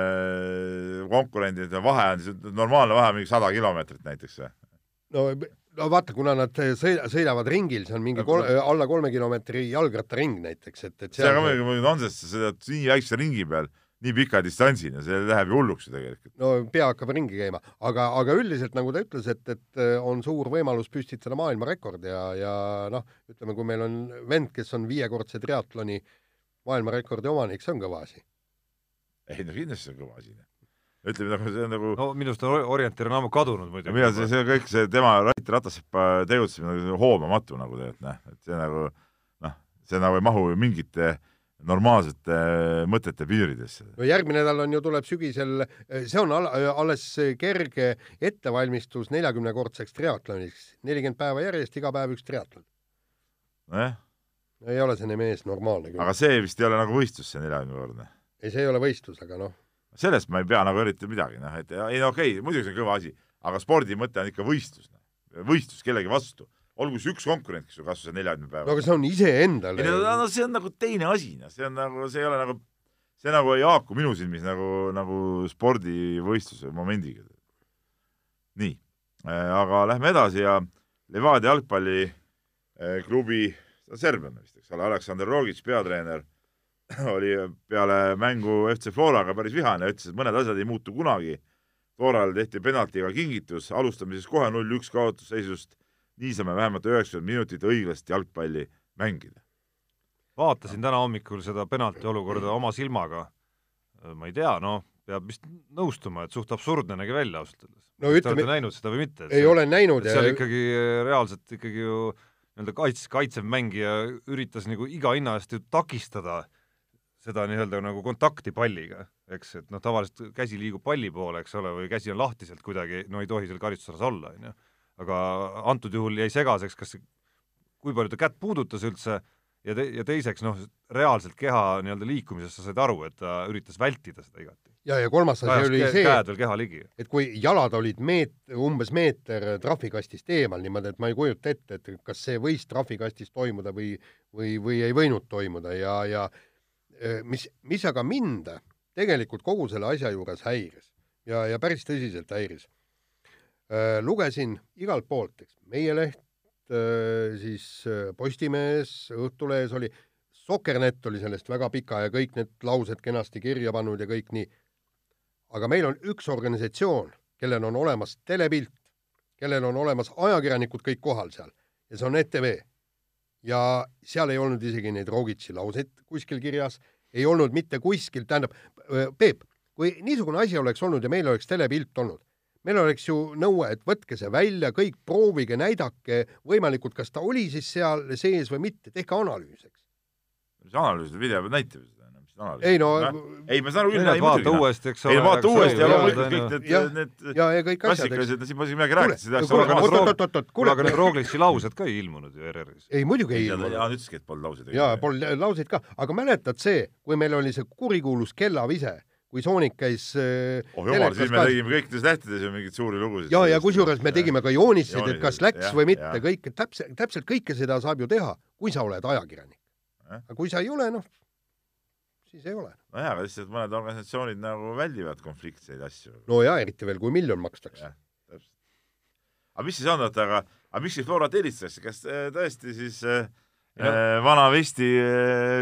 konkurendide vahe on siis, normaalne vahe on mingi sada kilomeetrit näiteks või?
no, no vaata, kuna nad sõida, sõidavad ringil, see on mingi kol, alla kolme kilomeetri jalgrattaring näiteks, et, et
see on muidugi nonsenss, sa sõidad nii väikse ringi peal nii pika distantsina, see läheb ju hulluks ju tegelikult.
no pea hakkab ringi käima, aga, aga üldiselt nagu ta ütles, et, et äh, on suur võimalus püstitada maailmarekord ja, ja noh, ütleme, kui meil on vend, kes on viiekordse triatloni maailmarekordi omanik, see on kõva asi.
ei no kindlasti see on kõva asi. ütleme nagu see on nagu
no minu arust on orienteer on ammu kadunud muidugi.
minu arust see kõik see tema Rait Ratasepa tegutsemine nagu hoomamatu nagu tegelikult noh, et see nagu noh, see nagu ei mahu ju mingite äh, normaalsete äh, mõtete piiridesse.
no järgmine nädal on ju, tuleb sügisel, äh, see on alles kerge ettevalmistus neljakümnekordseks triatloniks, nelikümmend päeva järjest, iga päev üks triatlon.
nojah.
ei ole see mees normaalne
küll. aga see vist ei ole nagu võistlus, see neljakümnekordne?
ei, see ei ole võistlus, aga noh.
sellest ma ei pea nagu eriti midagi, noh, et ei no okei okay,, muidugi see on kõva asi, aga spordi mõte on ikka võistlus, noh. võistlus kellegi vastu olgu siis üks konkurent, kes sul kasvas seal neljakümne päeva.
no aga see on iseendale.
ei no, no see on nagu teine asi, noh, see on nagu, see ei ole nagu, see nagu ei haaku minu silmis nagu, nagu spordivõistluse momendiga. nii, aga lähme edasi ja Levadia jalgpalliklubi, on serblane vist, eks ole, Aleksandr Rogic, peatreener, oli peale mängu FC Floraga päris vihane ja ütles, et mõned asjad ei muutu kunagi. Florale tehti penaltiga kingitus, alustame siis kohe null-üks kaotusseisust. Nii saame vähemalt üheksakümmend minutit õiglast jalgpalli mängida.
vaatasin täna hommikul seda penalti olukorda oma silmaga. ma ei tea, noh, peab vist nõustuma, et suht absurdne nägi välja ausalt öeldes
no
Kas te
ütleme,
olete näinud seda või mitte?
ei ole näinud
seal ikkagi reaalselt ikkagi ju nii-öelda kaits-, kaitsev mängija üritas nagu iga hinna eest ju takistada seda nii-öelda nagu kontakti palliga, eks, et noh, tavaliselt käsi liigub palli poole, eks ole, või käsi on lahtiselt kuidagi, no ei tohi seal karistusalas olla, on ju. Aga antud juhul jäi segaseks, kas, kui palju ta kätt puudutas üldse ja te-, ja teiseks noh, reaalselt keha nii-öelda liikumisest sa said aru, et ta üritas vältida seda igati.
ja, ja kolmas asi oli see,
käed veel keha ligi.
et kui jalad olid meet-, umbes meeter trahvikastist eemal niimoodi, et ma ei kujuta ette, et kas see võis trahvikastis toimuda või, või, või ei võinud toimuda ja, ja eh, mis, mis aga mind tegelikult kogu selle asja juures häiris ja, ja päris tõsiselt häiris. Lugesin igalt poolt, eks, meie leht, siis eh, Postimehes, Õhtulehes oli, Sokernet oli sellest väga pika ja kõik need laused kenasti kirja pannud ja kõik nii. aga meil on üks organisatsioon, kellel on olemas telepilt, kellel on olemas ajakirjanikud kõik kohal seal ja see on ETV. ja seal ei olnud isegi neid Rogitši lauseid kuskil kirjas, ei olnud mitte kuskil, tähendab, Peep, kui niisugune asi oleks olnud ja meil oleks telepilt olnud, meil oleks ju nõue, et võtke see välja, kõik proovige, näidake võimalikult, kas ta oli siis seal sees või mitte, tehke analüüs, eks.
mis analüüs, video peab näitama seda, mis analüüs.
ei no
ei, ma saan aru küll,
Ei,
ei
vaata uuesti, eks
ei
ole,
no vaata uuesti ja loomulikult kõik need, need
ja, ja kõik
klassikalised, siin ma isegi midagi rääkisin, seda
kuule,
oleks
oot, oot, oot, oot,
kuule, aga need Roglic'i laused ka ei ilmunud ju ERR-is.
ei muidugi ei
ja
ilmunud.
Jaan ütleski, et polnud lauseid.
jaa, polnud lauseid ka, aga mäletad see, kui meil oli see kurikuulus kellavise, kui Soonik käis äh,
oh jumal, siis me tegime kõikides lehtedes ju mingeid suuri lugusid.
ja, ja kusjuures me tegime ka jooniseid, et
Jooniseid,
kas läks
jah,
või mitte, kõik, täpselt, täpselt kõike seda saab ju teha, kui sa oled ajakirjanik. Aga kui sa ei ole, noh, siis ei ole.
nojah, aga lihtsalt mõned organisatsioonid nagu väldivad konfliktseid asju.
no ja eriti veel, kui miljon makstakse.
aga mis siis on, oota, aga, aga miks siis Florat helistatakse, kas äh, tõesti siis äh, äh, vana vesti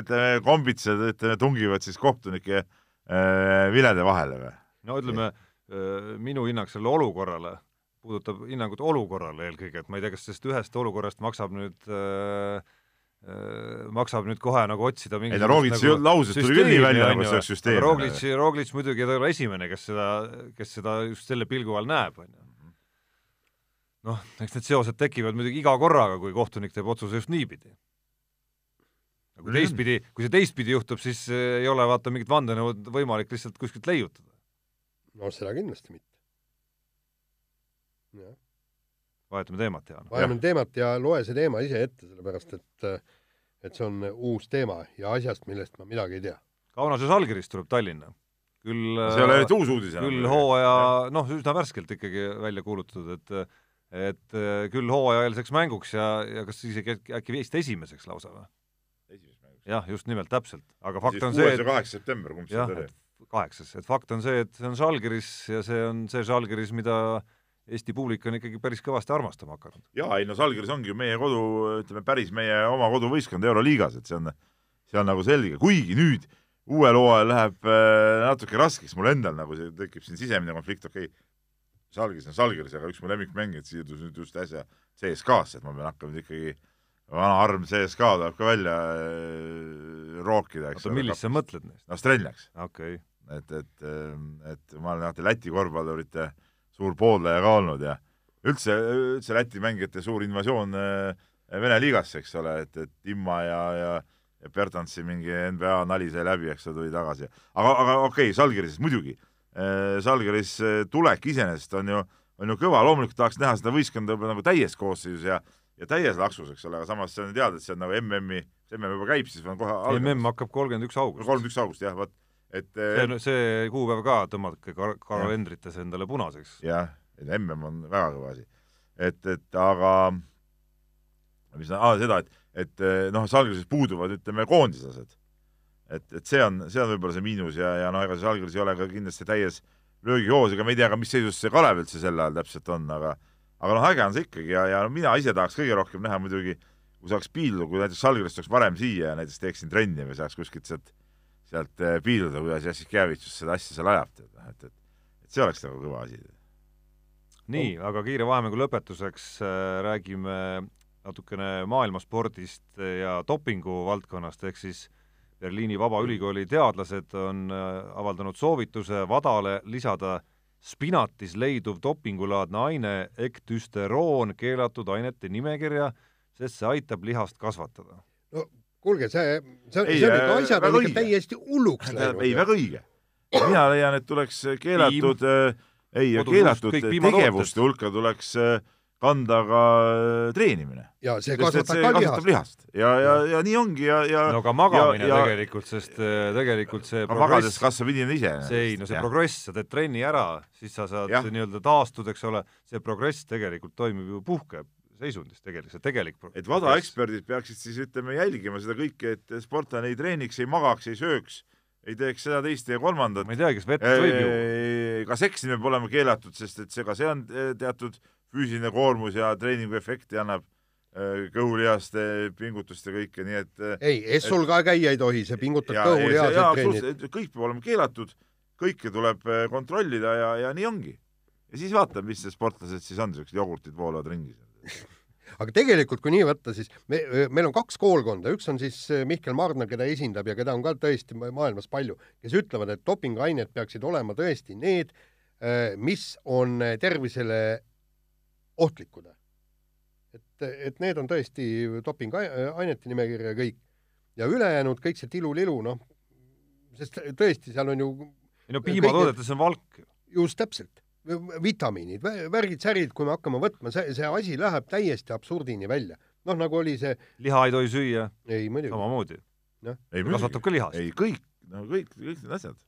ütleme, kombitsad, ütleme, tungivad siis kohtunike äh, vilede vahele või?
no ütleme, minu hinnang sellele olukorrale puudutab hinnangut olukorrale eelkõige, et ma ei tea, kas sellest ühest olukorrast maksab nüüd äh, äh, maksab nüüd kohe nagu otsida
ei no Rogitsi lausest tuli küll nii välja, nagu see oleks süsteem.
Roglic, Roglic muidugi ei ole esimene, kes seda, kes seda just selle pilgu all näeb, on ju. noh, eks need seosed tekivad muidugi iga korraga, kui kohtunik teeb otsuse just niipidi. Kui teistpidi, kui see teistpidi juhtub, siis eh, ei ole vaata mingit vandenõud võimalik lihtsalt kuskilt leiutada.
no seda kindlasti mitte.
vahetame teemat, Jaan.
vajame teemat ja loe see teema ise ette, sellepärast et et see on uus teema ja asjast, millest ma midagi ei tea.
Kaunases allkirjast tuleb Tallinna. küll
see ei ole nüüd uus uudis
küll hooaja, noh, üsna värskelt ikkagi välja kuulutatud, et et eh, küll hooajaeelseks mänguks ja, ja kas isegi äkki vist esimeseks lausa või? Jah, just nimelt, täpselt. aga fakt on see,
et kaheksas september, kumb see oli?
kaheksas, et fakt on see, et see on Žalgiris ja see on see Žalgiris, mida Eesti publik on ikkagi päris kõvasti armastama hakanud.
jaa, ei no Žalgiris ongi ju meie kodu, ütleme päris meie oma koduvõistkond Euroliigas, et see on, see on nagu selge, kuigi nüüd uuel hooajal läheb äh, natuke raskeks mul endal nagu see tekib siin sisemine konflikt, okei okay,, Žalgiris on Žalgiris, aga üks mu lemmikmängijad siirdus nüüd just äsja CSKA-sse, et ma pean hakkama ikkagi vana arm CSKA tuleb ka välja äh, rookida, eks
oota, millist sa mõtled neist?
no Strelnjaks.
okei okay..
et, et, et ma olen alati Läti korvpallurite suur pooldaja ka olnud ja üldse, üldse Läti mängijate suur invasioon äh, Vene liigasse, eks ole, et, et Timma ja, ja ja Bertantsi mingi NBA nali sai läbi, eks ta tuli tagasi. aga, aga okei okay,, Žalgiris muidugi. Žalgiris tulek iseenesest on ju, on ju kõva, loomulikult tahaks näha seda võistkonda võib-olla nagu täies koosseisus ja ja täies laksus, eks ole, aga samas see on teada, et see on nagu MM-i, MM juba käib, siis on kohe
MM hakkab kolmkümmend üks august.
kolmkümmend üks august, jah, vot, et
see, see kuupäev ka tõmmake kar-, kalendrites endale punaseks.
jah, MM on väga kõva asi. et, et aga mis ah, seda, et, et noh, Žalgirises puuduvad, ütleme, koondislased. et, et see on, see on võib-olla see miinus ja, ja noh, ega see Žalgiris ei ole ka kindlasti täies löögihoos, ega me ei tea ka, mis seisus see Kalev üldse sel ajal täpselt on, aga aga noh, äge on see ikkagi ja, ja mina ise tahaks kõige rohkem näha muidugi, kui saaks piilduda, kui näiteks Žalgiris tuleks varem siia ja näiteks teeksin trenni või saaks kuskilt sealt, sealt eh, piilduda, kuidas Jassikevitšus seda asja seal ajab, tead, et, et et see oleks nagu kõva asi.
nii, aga kiire vahemängu lõpetuseks äh, räägime natukene maailmaspordist ja dopingu valdkonnast, ehk siis Berliini Vabaülikooli teadlased on äh, avaldanud soovituse vadale lisada spinatis leiduv dopingulaadne aine ektüsteroon keelatud ainete nimekirja, sest see aitab lihast kasvatada.
no kuulge, see, see,
Ei,
see on
äh,
ikka, asjad
väga
on ikka täiesti hulluks
tähendab, ei,
läinud.
väga õige. mina leian, et tuleks keelatud, ei,
Kodus
keelatud tegevuste hulka tuleks äh, kanda ka äh, treenimine.
ja see kasvatab
see
ka
kasvatab
lihast.
lihast. Ja, ja, ja nii ongi ja, ja
no aga magamine
ja, ja,
tegelikult, sest äh, tegelikult see
aga magades
progress,
kasvab inimene ise.
see ei, no see progress, sa teed trenni ära, siis sa saad nii-öelda taastud, eks ole, see progress tegelikult toimub ju puhkeseisundis tegelikult, see tegelik pro-
et vadaeksperdid peaksid siis ütleme jälgima seda kõike, et sportlane ei treeniks, ei magaks, ei sööks, ei teeks seda, teist ja kolmandat.
Ma ei teagi, kas vett võib ju,
ka seksimine peab olema keelatud, sest et see ka see on teatud füüsiline koormus ja treeningu efekti annab eh, kõhulihaste pingutust ja kõike, nii et eh,
ei, Essul ka käia ei tohi, see pingutab
ja,
kõhu
ja, ja
lihaseid treenid.
kõik peab olema keelatud, kõike tuleb eh, kontrollida ja, ja nii ongi. ja siis vaatame, mis sportlased siis on, siuksed jogurtid voolavad ringi
aga tegelikult, kui nii võtta, siis me, meil on kaks koolkonda, üks on siis äh, Mihkel Marner, keda esindab ja keda on ka tõesti ma- maailmas palju, kes ütlevad, et dopinguained peaksid olema tõesti need, mis on tervisele ohtlikud. et, et need on tõesti dopinguainete nimekirja kõik ja ülejäänud kõik see tilulilu, noh, sest tõesti, seal on ju
ei no piimatoodetes on valk,
just täpselt, vitamiinid, värgid-särid, kui me hakkame võtma, see, see asi läheb täiesti absurdini välja. noh, nagu oli see,
liha ei tohi süüa,
ei muidugi,
samamoodi,
ei
kasvatab ka lihast.
ei kõik, no kõik, kõik need asjad.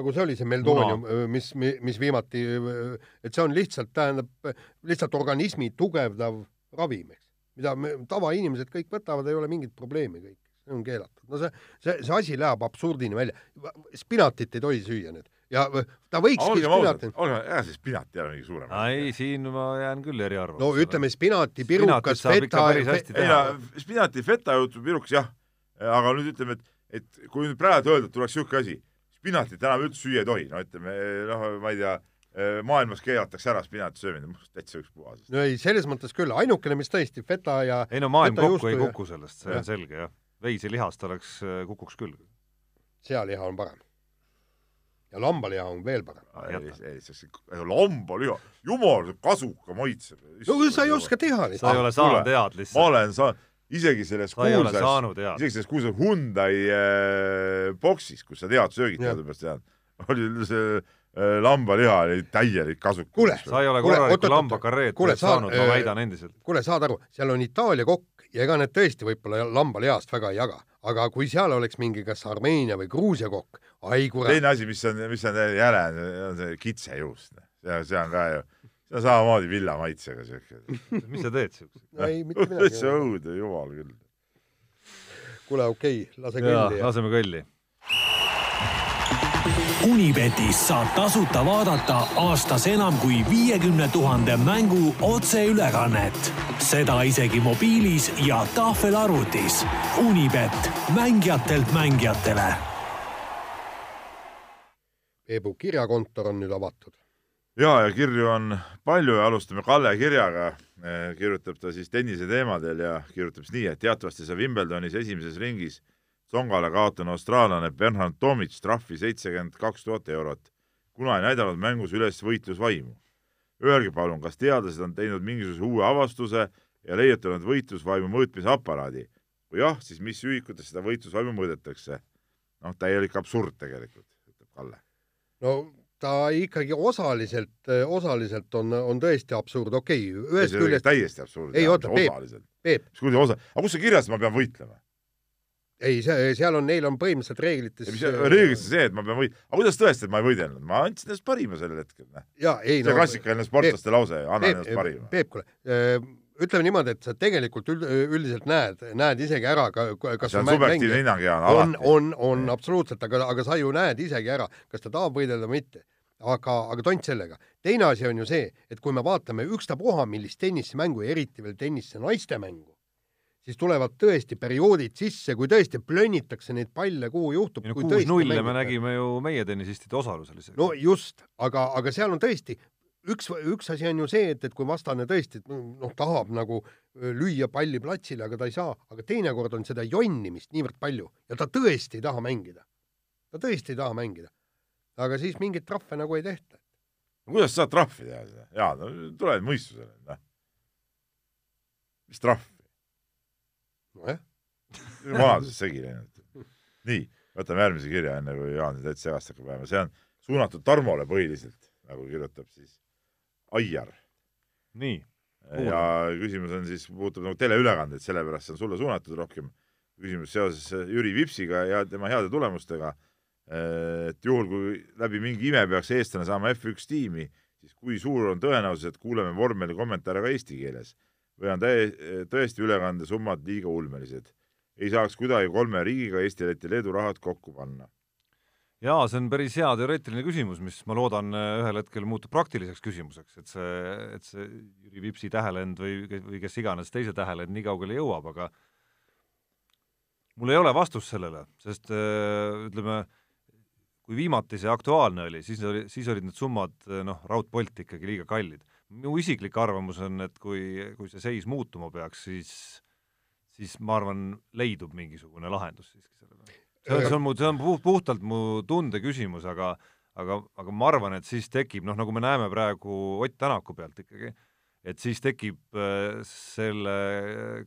Nagu see oli see meldoonium, mis, mis viimati, et see on lihtsalt, tähendab lihtsalt organismi tugevdav ravim, eks, mida me tavainimesed kõik võtavad, ei ole mingit probleemi kõik, see on keelatud. no see, see, see asi läheb absurdini välja. spinatit ei tohi süüa nüüd. Ja ta võikski
olgem ausad
spinatit,,
olgem, ega see spinat ei ole mingi suurem
ei, siin ma jään küll eriarvamusele.
no ütleme spinati, pirukas, feta
ei no spinati feta juhtub piruks jah, aga nüüd ütleme, et, et kui nüüd praegu öelda, et tuleks niisugune asi, spinatit enam üldse süüa ei tohi, no ütleme noh, ma ei tea, maailmas keelatakse ära spinati söömine, täitsa ükspuha.
no ei, selles mõttes küll, ainukene, mis tõesti feta ja
ei no maailm
Feta
kokku ei
ja-
kuku sellest, see
jah.
on selge jah. veiselihast oleks, kukuks küll.
sealiha on parem. ja lambaliha on veel parem.
lambaliha, jumal, see kasuka maitseb.
no sa ei oska teha
sa
lihtsalt
ei. ole
kuule,
saanud head
ma
lihtsalt,
olen saanud, isegi selles kuulsas, isegi selles kuulsas Hyundai äh, boksis, kus sa tead söögid teadupärast tead, oli see äh, lambaliha oli täielik kasukas.
Kuule,
sa ei ole
Kuule,
korralikku lambakareed saanud, ma
äh,
väidan endiselt.
kuule, saad aru, seal on Itaalia kokk ja ega need tõesti võib-olla lambalihast väga ei jaga, aga kui seal oleks mingi kas Armeenia või Gruusia kokk, ai kurat,
teine asi, mis on, mis on jäle, on see kitsejuust. see, see on ka ju, see on samamoodi villa maitsega siuke.
mis sa teed siukse?
ei mitte midagi
see. õudne, jumal küll.
kuule, okei okay,, lase kõlli ja
laseme kõlli.
Unibetis saab tasuta vaadata aastas enam kui viiekümne tuhande mängu otseülekannet. seda isegi mobiilis ja tahvelarvutis. Unibet, mängijatelt mängijatele
Peebu kirjakontor on nüüd avatud.
ja, ja kirju on palju ja alustame Kalle kirjaga. kirjutab ta siis tennise teemadel ja kirjutab siis nii, et teatavasti sai Wimbledonis esimeses ringis Tsongale kaotanud austraallane Bernhard Tomic trahvi seitsekümmend kaks tuhat eurot, kuna ei näidanud mängus üles võitlusvaimu. Öelge palun, kas teadlased on teinud mingisuguse uue avastuse ja leiutanud võitlusvaimu mõõtmise aparaadi? kui jah, siis mis ühikutes seda võitlusvaimu mõõdetakse? noh, täielik absurd tegelikult, ütleb Kalle.
no ta ikkagi osaliselt, osaliselt on, on tõesti absurd, okei okay,, ühest küljest,
täiesti absurd.
Ei, oota, Peep. Peep,
mis kuradi osa, aga kus see kirjas, et ma pean võitlema?
ei, see, seal on, neil on põhimõtteliselt reeglites
mis reeglites see, et ma pean võit-, aga kuidas tõestada, et ma ei võidelnud, ma andsin endast parima sellel hetkel, noh. see klassikaline sportlaste lause, annan
Peep
endast, parima.
Peep, kuule, ütleme niimoodi, et sa tegelikult üld, üldiselt näed, näed isegi ära ka, kas
see on subjektiivne hinnang ja
on, on, on absoluutselt, aga, aga sa ju näed isegi ära, kas ta tahab võidelda või mitte. aga, aga tont sellega. teine asi on ju see, et kui me vaatame ükstapuha millist tennisemängu ja eriti veel tennise naiste mängu, siis tulevad tõesti perioodid sisse, kui tõesti plönnitakse neid palle, kuhu juhtub.
kuus-nulle me nägime ju meie tennisistide osalusel isegi.
no just, aga, aga seal on tõesti üks, üks asi on ju see, et, et kui vastane tõesti noh, tahab nagu lüüa palli platsile, aga ta ei saa, aga teinekord on seda jonnimist niivõrd palju ja ta tõesti ei taha mängida. ta tõesti ei taha mängida. aga siis mingeid trahve nagu ei tehta.
kuidas sa saad trahvi teha seda? jaa, no tule mõistusele, noh. mis trahvi?
nojah.
vanaduses segi läinud. nii, võtame järgmise kirja, enne kui Jaan täitsa segast hakkab ajama, see on suunatud Tarmole põhiliselt, nagu kirjutab siis Aiar.
nii.
ja küsimus on siis, puudutab nagu teleülekandeid, sellepärast see on sulle suunatud rohkem. küsimus seoses Jüri Vipsiga ja tema heade tulemustega. et juhul, kui läbi mingi ime peaks eestlane saama F1 tiimi, siis kui suur on tõenäosus, et kuuleme vormeli kommentaare ka eesti keeles või on täie-, tõesti ülekandesummad liiga ulmelised? ei saaks kuidagi kolme riigiga Eesti, Läti, Leedu rahad kokku panna
jaa, see on päris hea teoreetiline küsimus, mis ma loodan ühel hetkel muutub praktiliseks küsimuseks, et see, et see Jüri Vipsi tähelend või, või kes iganes teise tähelend nii kaugele jõuab, aga mul ei ole vastust sellele, sest äh, ütleme, kui viimati see aktuaalne oli, siis oli, siis olid need summad äh, noh, raudpolt ikkagi liiga kallid. minu isiklik arvamus on, et kui, kui see seis muutuma peaks, siis siis ma arvan, leidub mingisugune lahendus siiski sellele see on, see on mu, see on puht, puhtalt mu tunde küsimus, aga aga, aga ma arvan, et siis tekib, noh, nagu me näeme praegu Ott Tänaku pealt ikkagi, et siis tekib äh, selle,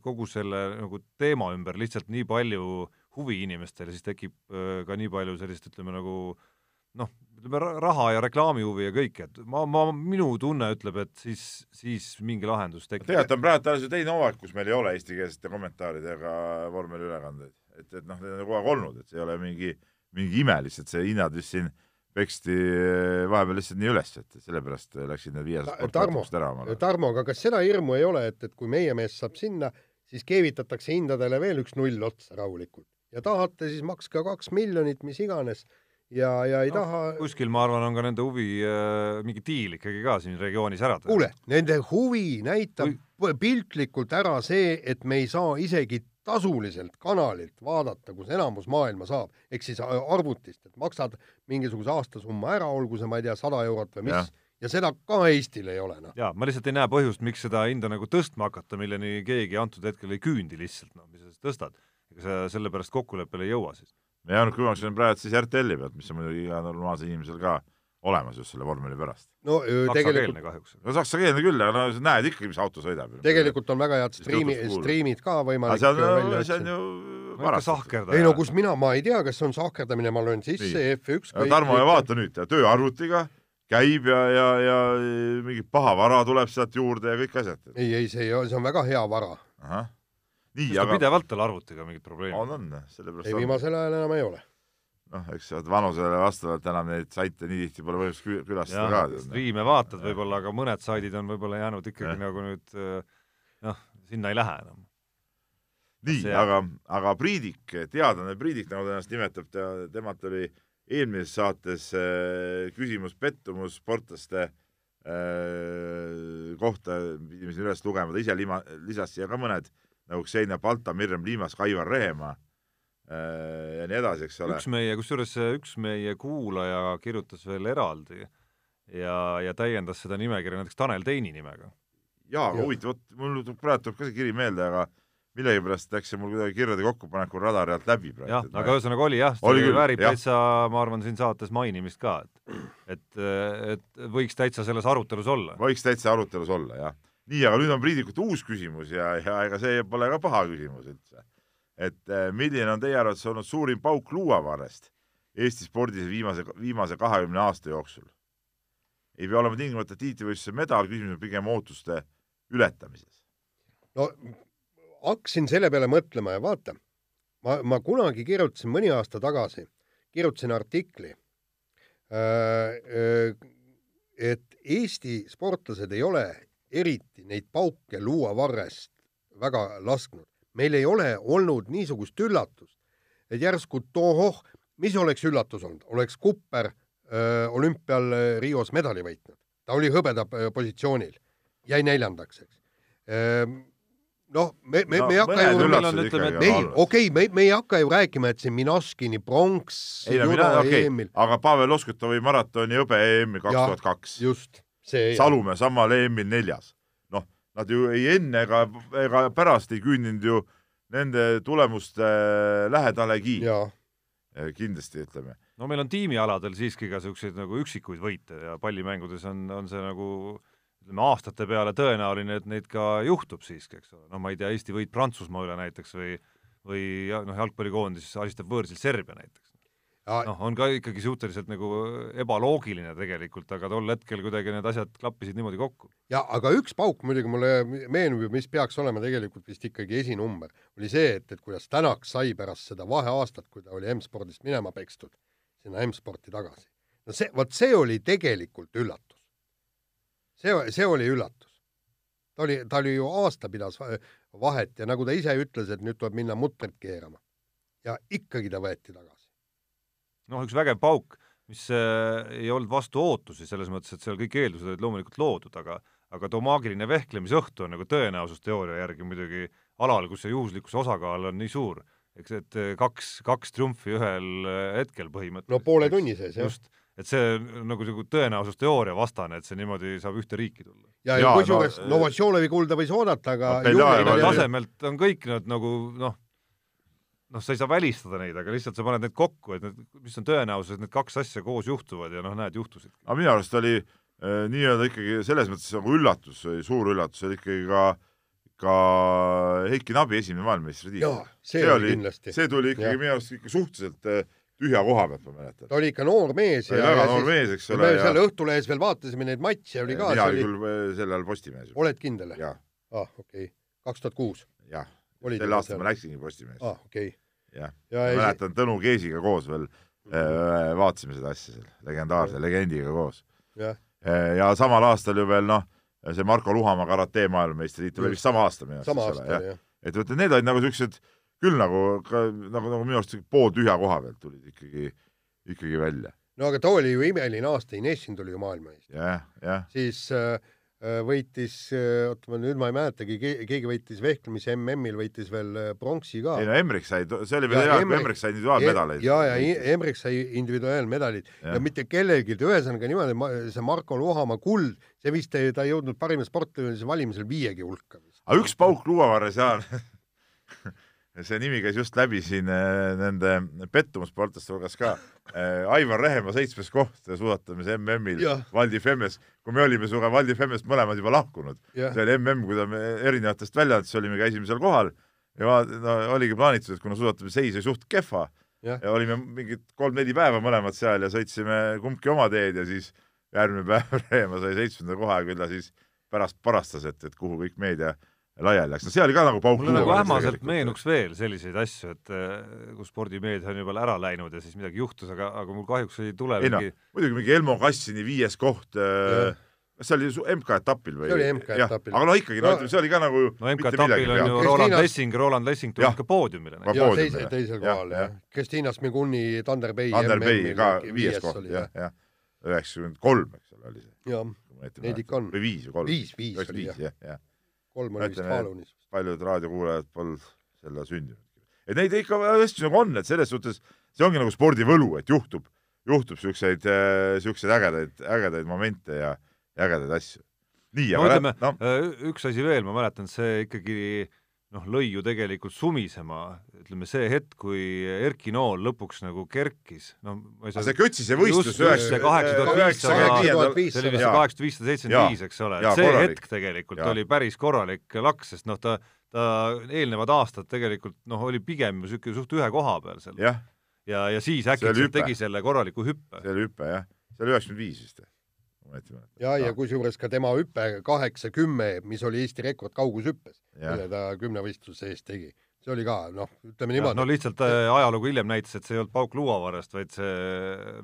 kogu selle nagu teema ümber lihtsalt nii palju huvi inimestel siis tekib äh, ka nii palju sellist, ütleme nagu noh, ütleme raha ja reklaamihuvi ja kõike, et ma, ma, minu tunne ütleb, et siis, siis mingi lahendus tekib.
tegelikult on praegu alles ju teine hooaeg, kus meil ei ole eestikeelsete kommentaaridega vormeliülekandeid et, et noh, need on kogu aeg olnud, et see ei ole mingi, mingi ime lihtsalt, see hinnad vist siin peksti eh, vahepeal lihtsalt nii üles, et sellepärast läksid need viiesed
sportkauplused ära. Tarmo, aga kas seda hirmu ei ole, et, et kui meie mees saab sinna, siis keevitatakse hindadele veel üks null otsa rahulikult ja tahate, siis makske kaks miljonit, mis iganes ja, ja ei no, taha.
kuskil, ma arvan, on ka nende huvi äh, mingi diil ikkagi ka siin regioonis ära
teha. kuule, nende huvi näitab Kui... piltlikult ära see, et me ei saa isegi tasuliselt kanalilt vaadata, kus enamus maailma saab, ehk siis äh, arvutist, et maksad mingisuguse aastasumma ära, olgu see, ma ei tea, sada eurot või mis, ja seda ka Eestil ei ole, noh.
jaa, ma lihtsalt ei näe põhjust, miks seda hinda nagu tõstma hakata, milleni keegi antud hetkel ei küündi lihtsalt, noh, mis sa siis tõstad. ega sa selle pärast kokkuleppele ei jõua siis.
ja Jaanus Kõlvaks on praegu siis RTL-i pealt, mis on muidugi iga normaalsel inimesel ka olemas just selle vormeli pärast.
no tegelikult
kahjuks.
no saksakeelne küll, aga no näed ikkagi, mis auto sõidab.
tegelikult on väga head striimi, striimid ka võimalik
see on, see on ju
varas.
ei no kus mina, ma ei tea, kas see on sahkerdamine, ma löön sisse F1
Tarmo, ja vaata nüüd, tööarvutiga käib ja, ja, ja mingi paha vara tuleb sealt juurde ja kõik asjad.
ei, ei, see ei ole, see on väga hea vara.
nii, aga pidevalt tal arvutiga mingid probleemid?
on, on, sellepärast
ei, viimasel ajal enam ei ole
noh, eks vanusele vastavalt enam neid saite nii tihti pole põhjust külastada ka.
striime vaatad võib-olla, aga mõned saidid on võib-olla jäänud ikkagi ja. nagu nüüd noh, sinna ei lähe enam.
nii, aga, aga Priidik, teadlane Priidik, nagu ta ennast nimetab, ta, temalt oli eelmises saates äh, küsimus pettumus sportlaste äh, kohta, pidime siin üles lugema, ta ise lima, lisas siia ka mõned, nagu Xenia Balta, Mirjam Liimas, Aivar Rehemaa Äh, ja nii edasi, eks ole.
üks meie, kusjuures üks meie kuulaja kirjutas veel eraldi ja, ja täiendas seda nimekirja näiteks Tanel Teini nimega.
jaa, aga huvitav, vot mul praegu tuleb ka see kiri meelde, aga millegipärast läks see mul kuidagi kirjade kokkupanekul radari alt läbi praegu.
jah, aga ühesõnaga oli jah, see väärib täitsa, ma arvan, siin saates mainimist ka, et et, et võiks täitsa selles arutelus olla.
võiks täitsa arutelus olla, jah. nii, aga nüüd on Priidikut uus küsimus ja, ja ega see pole ka paha küsimus üldse et äh, milline on teie arvates olnud suurim pauk luuavarrest Eesti spordis viimase, viimase kahekümne aasta jooksul? ei pea olema tingimata tiitlivõistluse medal, küsimus on pigem ootuste ületamises.
no hakkasin selle peale mõtlema ja vaata, ma, ma kunagi kirjutasin mõni aasta tagasi, kirjutasin artikli, äh, äh, et Eesti sportlased ei ole eriti neid pauke luuavarrest väga lasknud meil ei ole olnud niisugust üllatust, et järsku tohoh, mis oleks üllatus olnud, oleks Kupper öö, olümpial Rios medali võitnud, ta oli hõbeda positsioonil, jäi neljandaks, eks. noh, me, me, me ei hakka ju,
meil
okei okay,, me, me ei hakka ju rääkima, et see Minoskini pronks,
no okei
EM-il,
aga Pavel Oskutovi maratoni hõbe EM-il kaks tuhat kaks.
just, see,
Salumäe samal EM-il neljas. Nad ju ei enne ega, ega pärast ei küüninud ju nende tulemuste lähedalegi,
jaa,
kindlasti ütleme.
no meil on tiimialadel siiski ka niisuguseid nagu üksikuid võite ja pallimängudes on, on see nagu ütleme aastate peale tõenäoline, et neid ka juhtub siiski, eks ole, no ma ei tea, Eesti võit Prantsusmaa üle näiteks või või ja- noh, jalgpallikoondis alistab võõrsil Serbia näiteks. noh, on ka ikkagi suhteliselt nagu ebaloogiline tegelikult, aga tol hetkel kuidagi need asjad klappisid niimoodi kokku.
ja aga üks pauk muidugi mulle meenub ju, mis peaks olema tegelikult vist ikkagi esinumber, oli see, et, et kuidas Tänak sai pärast seda vaheaastat, kui ta oli M-spordist minema pekstud, sinna M-sporti tagasi. no see, vot see oli tegelikult üllatus. see, see oli üllatus. ta oli, ta oli ju aasta pidas va- vahet ja nagu ta ise ütles, et nüüd tuleb minna mutrit keerama. ja ikkagi ta võeti tagasi.
noh, üks vägev pauk, mis äh, ei olnud vastu ootusi, selles mõttes, et seal kõik eeldused olid loomulikult loodud, aga aga too maagiline vehklemisõhtu on nagu tõenäosusteooria järgi muidugi alal, kus see juhuslikkuse osakaal on nii suur, eks, et äh, kaks, kaks triumfi ühel äh, hetkel põhimõtteliselt.
no poole tunni sees jah.
just, et see on nagu nagu tõenäosusteooria vastane, et see niimoodi saab ühte riiki tulla.
ja, ja kusjuures
no,
no, Novosjolevi kulda võis oodata, aga
No Beljajev
jumala-
oli-
tasemelt on kõik nad nagu noh, noh, sa ei saa välistada neid, aga lihtsalt sa paned need kokku, et need, mis on tõenäosus, et need kaks asja koos juhtuvad ja noh, näed, juhtusid.
aga minu arust oli äh, nii-öelda ikkagi selles mõttes nagu üllatus, suur üllatus oli ikkagi ka, ka Heiki Nabi esimene maailmameistritiitel
jaa, see oli kindlasti.
see tuli ikkagi
Jah.
minu arust ikka suhteliselt äh, tühja koha pealt, ma mäletan.
ta oli ikka noor mees
ta
ja,
oli väga
ja
noor mees, eks
ja
ole
me, seal Õhtulehes veel vaatasime neid matše oli ka,
mina
see
olin
oli,
küll äh, sel ajal Postimehes.
oled kindel?
jah,
ah, okei okay., kaks tuhat kuus
jah, sel aastal ma läksingi Postimehes.
ah,, okay..
jah,
ja esi-
mäletan Tõnu Keesiga koos veel äh, vaatasime seda asja seal, legendaarse legendiga koos.
jah,
ja samal aastal ju veel noh, see Marko Luhamaa karate maailmameistritiitel oli vist sama aasta minu arust. et vot need olid nagu siuksed küll nagu nagu, nagu minu arust pooltühja koha pealt tulid ikkagi, ikkagi välja.
no aga too oli ju imeline aasta, Inessin tuli ju maailmameister,
jah, jah,
siis äh, äh, võitis äh,, oota ma nüüd ma ei mäletagi, keegi võitis vehklemise MM-il võitis veel äh, pronksi ka
ei. no Emmerich sai, see oli veel hea, kui
Emmerich-
sai individuaalmedaleid.
ja, ja Emmerich sai individuaalmedalid ja. Ja mitte kellelgi, ühesõnaga niimoodi, see Marko Luhamaa kuld, see vist ei, ta ei jõudnud parima sportlase valimisel viiegi hulka
aga üks pauk luuavarres ja see nimi käis just läbi siin äh, nende pettumussportlaste hulgas ka. Aivar Rehemaa seitsmes koht suusatamise MM-il. Valdi Femmes, kui me olime sinuga Valdi Femmest mõlemad juba lahkunud. see oli MM, kui ta me erinevatest väljaannetest olime, käisime seal kohal ja no, oligi plaanitud, et kuna suusatamise seis oli suht kehva
Jah.
ja olime mingid kolm-neli päeva mõlemad seal ja sõitsime kumbki oma teed ja siis järgmine päev Reemaa sai seitsmenda koha ja küll ta siis pärast parastas, et, et kuhu kõik meedia laiali läks, no see oli ka nagu pauk
mulle nagu ähmaselt meenuks veel selliseid asju, et äh, kus spordimeedia on juba ära läinud ja siis midagi juhtus, aga, aga mul kahjuks ei tule
ei noh
mingi,
muidugi mingi Elmo Kassini viies koht kas see oli MK-etapil või?
See oli MK-etapil.
aga no ikkagi, no
No-
ütleme, see oli ka nagu
no MK-etapil on ju Roland Lessing, Roland Lessing tuli ikka poodiumile
ja
poodiumile.
teisel, kohal
jah.
jah. Kristiina Smiguni, Tanderbei.
Underbay ka viies koht, jah, jah, üheksakümmend kolm, eks ole, oli see.
jah, Neid ikka on.
või viis või kolm?
viis, viis oli jah,
jah.
Kolm oli vist
Ütleme,
Falunis.
paljud raadiokuulajad polnud selle sündinud. et neid ikka hästi nagu on, et selles suhtes see ongi nagu spordivõlu, et juhtub, juhtub siukseid, siukseid ägedaid, ägedaid momente ja ägedaid asju. nii,
no
aga
ütleme
lä-, noh,
Äh, üks asi veel, ma mäletan, see ikkagi noh, lõi ju tegelikult sumisema, ütleme see hetk, kui Erki Nool lõpuks nagu kerkis, no ma ei saa
see Kötsise võistlus
Just, just see 8500 see oli vist kaheksasada viissada seitsekümmend viis, eks ole, see
korralik.
hetk tegelikult
Jaa.
oli päris korralik laks, sest noh, ta ta eelnevad aastad tegelikult noh, oli pigem ju niisugune suht ühe koha peal seal
jah,
ja, ja siis äkitselt tegi selle korraliku hüppe.
see oli hüpe jah, see oli üheksakümmend viis vist.
ja, ja kusjuures ka tema hüpe kaheksa-kümme, mis oli Eesti rekord kaugushüppes, mille ta kümnevõistluse eest tegi, see oli ka noh, ütleme niimoodi.
no lihtsalt äh, ajalugu hiljem näitas, et see ei olnud pauk luuavarrest, vaid see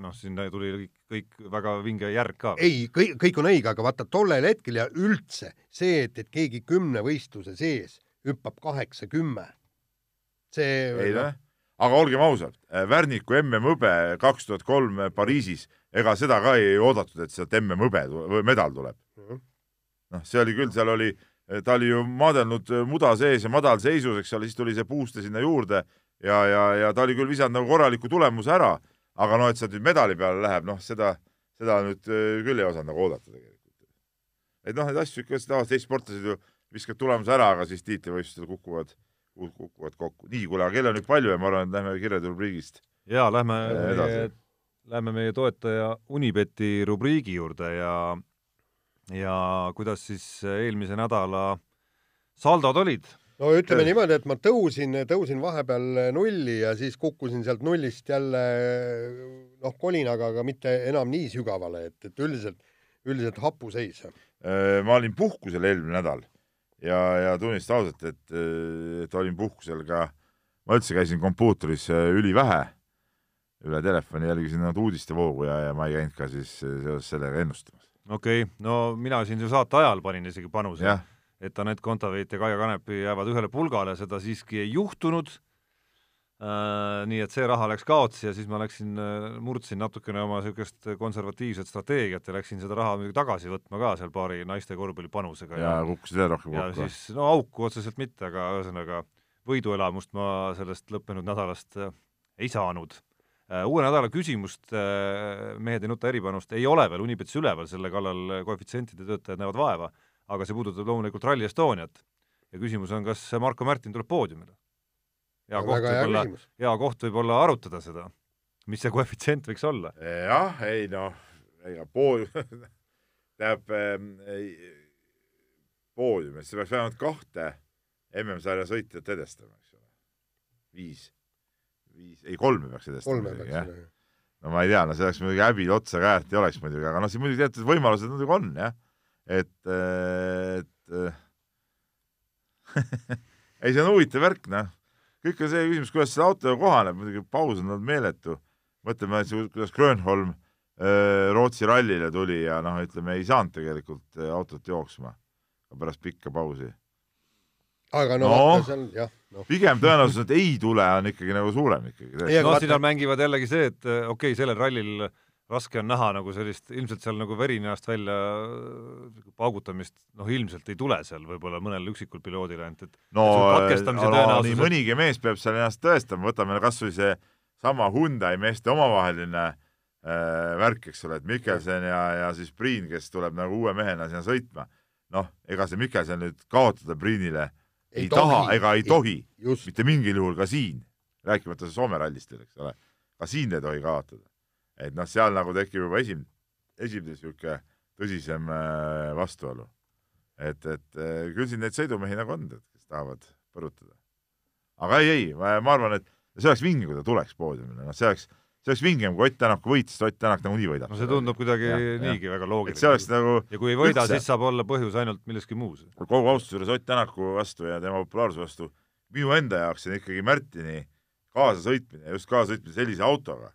noh, sinna tuli kõik, väga vinge järg ka.
ei, kõik, kõik on õige, aga vaata tollel hetkel ja üldse see, et, et keegi kümnevõistluse sees hüppab kaheksa-kümme, see
ei noh, aga olgem ausad, Värniku MM-hõbe kaks tuhat kolm Pariisis, ega seda ka ei oodatud, et sealt MM-hõbe või medal tuleb. noh, see oli küll, seal oli, ta oli ju maadelnud muda sees ja madalseisus, eks ole, siis tuli see puuste sinna juurde ja, ja, ja ta oli küll visanud nagu korraliku tulemuse ära, aga noh, et sealt nüüd medali peale läheb, noh, seda, seda nüüd küll ei osanud nagu oodata tegelikult. et noh, neid asju ikka tavaliselt Eesti sportlased ju viskavad tulemuse ära, aga siis tiitlivõistlustel kukuvad, kukuvad kokku. nii, kuule, aga kell on nüüd palju ja ma arvan, et lähme kirjade rubriigist
jaa, lähme
edasi.
Lähme meie toetaja Unibeti rubriigi juurde ja ja kuidas siis eelmise nädala saldod olid?
no ütleme niimoodi, et ma tõusin, tõusin vahepeal nulli ja siis kukkusin sealt nullist jälle noh, kolinaga, aga mitte enam nii sügavale, et, et üldiselt, üldiselt hapuseis.
Äh, ma olin puhkusel eelmine nädal ja, ja tunnistan ausalt, et, et olin puhkusel ka, ma üldse käisin kompuutris äh, ülivähe, üle telefoni jälgisin ainult uudistevoogu ja, ja ma ei käinud ka siis seoses sellega ennustamas.
okei okay., no mina siin ju saate ajal panin isegi panuse et Anett Kontaveit ja Kaia Kanepi jäävad ühele pulgale, seda siiski ei juhtunud äh,. Nii et see raha läks kaotsi ja siis ma läksin äh,, murdsin natukene oma niisugust konservatiivset strateegiat ja läksin seda raha muidugi tagasi võtma ka seal paari naiste korvpallipanusega
ja kukkusid veel rohkem
ja
kokku.
siis no auku otseselt mitte, aga ühesõnaga võiduelamust ma sellest lõppenud nädalast äh, ei saanud. Uue nädala küsimust äh, Mehed ei nuta eripanust ei ole veel Unibetis üleval, selle kallal koefitsientide töötajad näevad vaeva, aga see puudutab loomulikult Rally Estoniat. ja küsimus on, kas Marko Märtin tuleb poodiumile? hea koht võib-olla, hea koht võib-olla arutada seda, mis see koefitsient võiks olla.
jah, ei noh, ega pool tähendab ähm, poodiumisse peaks vähemalt kahte MM-sarja sõitjat edestama, eks ole. viis, viis, ei kolme peaks edestama
kolme peaks
jah.
olema.
no ma ei tea, no see oleks muidugi häbi otsa käest ei oleks muidugi, aga noh, siin muidugi teatud võimalused muidugi on jah, et, et ei, see on huvitav värk, noh. kõik on see küsimus, kuidas selle autoga kohaneb, muidugi paus on olnud meeletu. mõtleme, kuidas Grönholm öö, Rootsi rallile tuli ja noh, ütleme ei saanud tegelikult öö, autot jooksma pärast pikka pausi.
Aga no,
No.
vaata, see on jah, noh.
pigem tõenäosus, et ei tule, on ikkagi nagu suurem ikkagi.
No siin on mängivad jällegi see, et äh, okei okay,, sellel rallil raske on näha nagu sellist, ilmselt seal nagu veri näost välja äh, paugutamist, noh ilmselt ei tule seal võib-olla mõnel üksikul piloodil ainult, et
no, no
katkestamise
nii
tõenäosus-
mõnigi mees peab seal ennast tõestama, võtame kas või see sama Hyundai meeste omavaheline äh, värk, eks ole, et Mikkelsen ja, ja siis Priin, kes tuleb nagu uue mehena sinna sõitma. noh, ega see Mikkelsen nüüd kaotada Priinile ei, ei taha ega ei tohi,
just,
mitte mingil juhul ka siin, rääkimata Soome rallist veel, eks ole, ka siin ei tohi kaotada. et noh, seal nagu tekib juba esim-, esimene niisugune tõsisem äh, vastuolu. et, et äh, küll siin neid sõidumehi nagu on, kes tahavad põrutada. aga ei, ei, ma arvan, et see oleks vinge, kui ta tuleks poodiumile, noh, see oleks, see oleks vingem, kui Ott Tänak võitis, Ott Tänak nagunii võidab.
no see tundub kuidagi
Jah,
niigi väga
et
loogiline.
see oleks nagu
ja kui ei võida, siis saab olla põhjus ainult milleski muus.
kogu austuse juures Ott Tänaku vastu ja tema populaarsuse vastu, minu enda jaoks on ikkagi Märtini kaasasõitmine, just kaasasõitmine sellise autoga,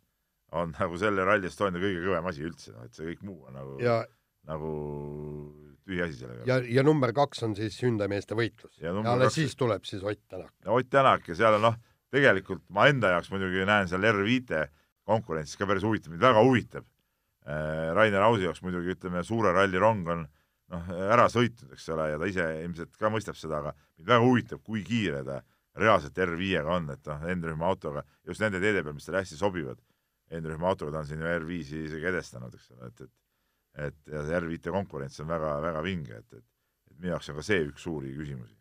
on nagu selle Rally Estonia kõige kõvem asi üldse, noh et see kõik muu on nagu,
ja,
nagu tühi asi sellega.
ja, ja number kaks on siis Hyundai meeste võitlus.
Ja
ja
number
alles
kaks-
siis tuleb siis Ott Tänak.
ja Ott Tänak ja seal on noh, tegelikult ma enda jaoks muidugi näen seal R5 konkurentsis ka päris huvitav, mind väga huvitab. Rainer Ausi jaoks muidugi ütleme, suure ralli rong on noh, ära sõitnud, eks ole, ja ta ise ilmselt ka mõistab seda, aga mind väga huvitab, kui kiire ta reaalselt R5-ga on, et noh, N-rühma autoga, just nende teede peal, mis talle hästi sobivad, N-rühma autoga ta on siin ju R5-i isegi edestanud, eks ole, et, et et ja see R5 konkurents on väga, väga vinge, et, et, et minu jaoks on ka see üks suuri küsimusi.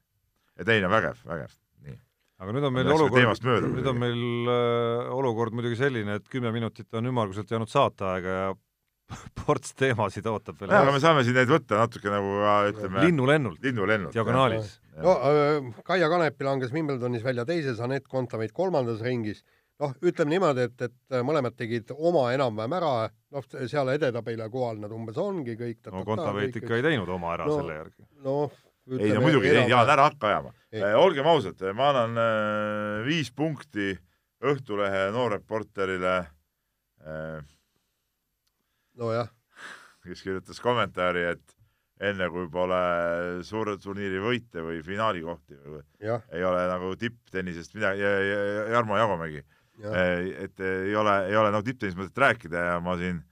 ja teine on vägev, vägev, nii.
Aga nüüd on meil olukord nüüd on meil äh, olukord muidugi selline, et kümme minutit on ümmarguselt jäänud saateaega ja ports teemasid ootab veel
aga me saame siin neid võtta natuke nagu ka ütleme
linnulennult,
linnulennult.
diagonaalis.
no äh, Kaia Kanepi langes Wimbledonis välja teises, Anett Kontaveit kolmandas ringis. noh, ütleme niimoodi, et, et mõlemad tegid oma enam-vähem ära, noh, seal edetabeli kohal nad umbes ongi kõik.
no Kontaveit ikka ei teinud oma ära
No,
selle järgi.
noh,
ei no muidugi ei Jaan, ära hakka ajama. Eh,. olgem ausad, ma annan eh, viis punkti Õhtulehe noorreporterile eh,,
nojah,
kes kirjutas kommentaari, et enne kui pole suure turniiri võite või finaali kohti või
jah,
ei ole nagu tipptennisest midagi ja, ja, ja Jarmo Jagomägi,
jah,
et ei ole, ei ole nagu tipptennisest mõtet rääkida ja ma siin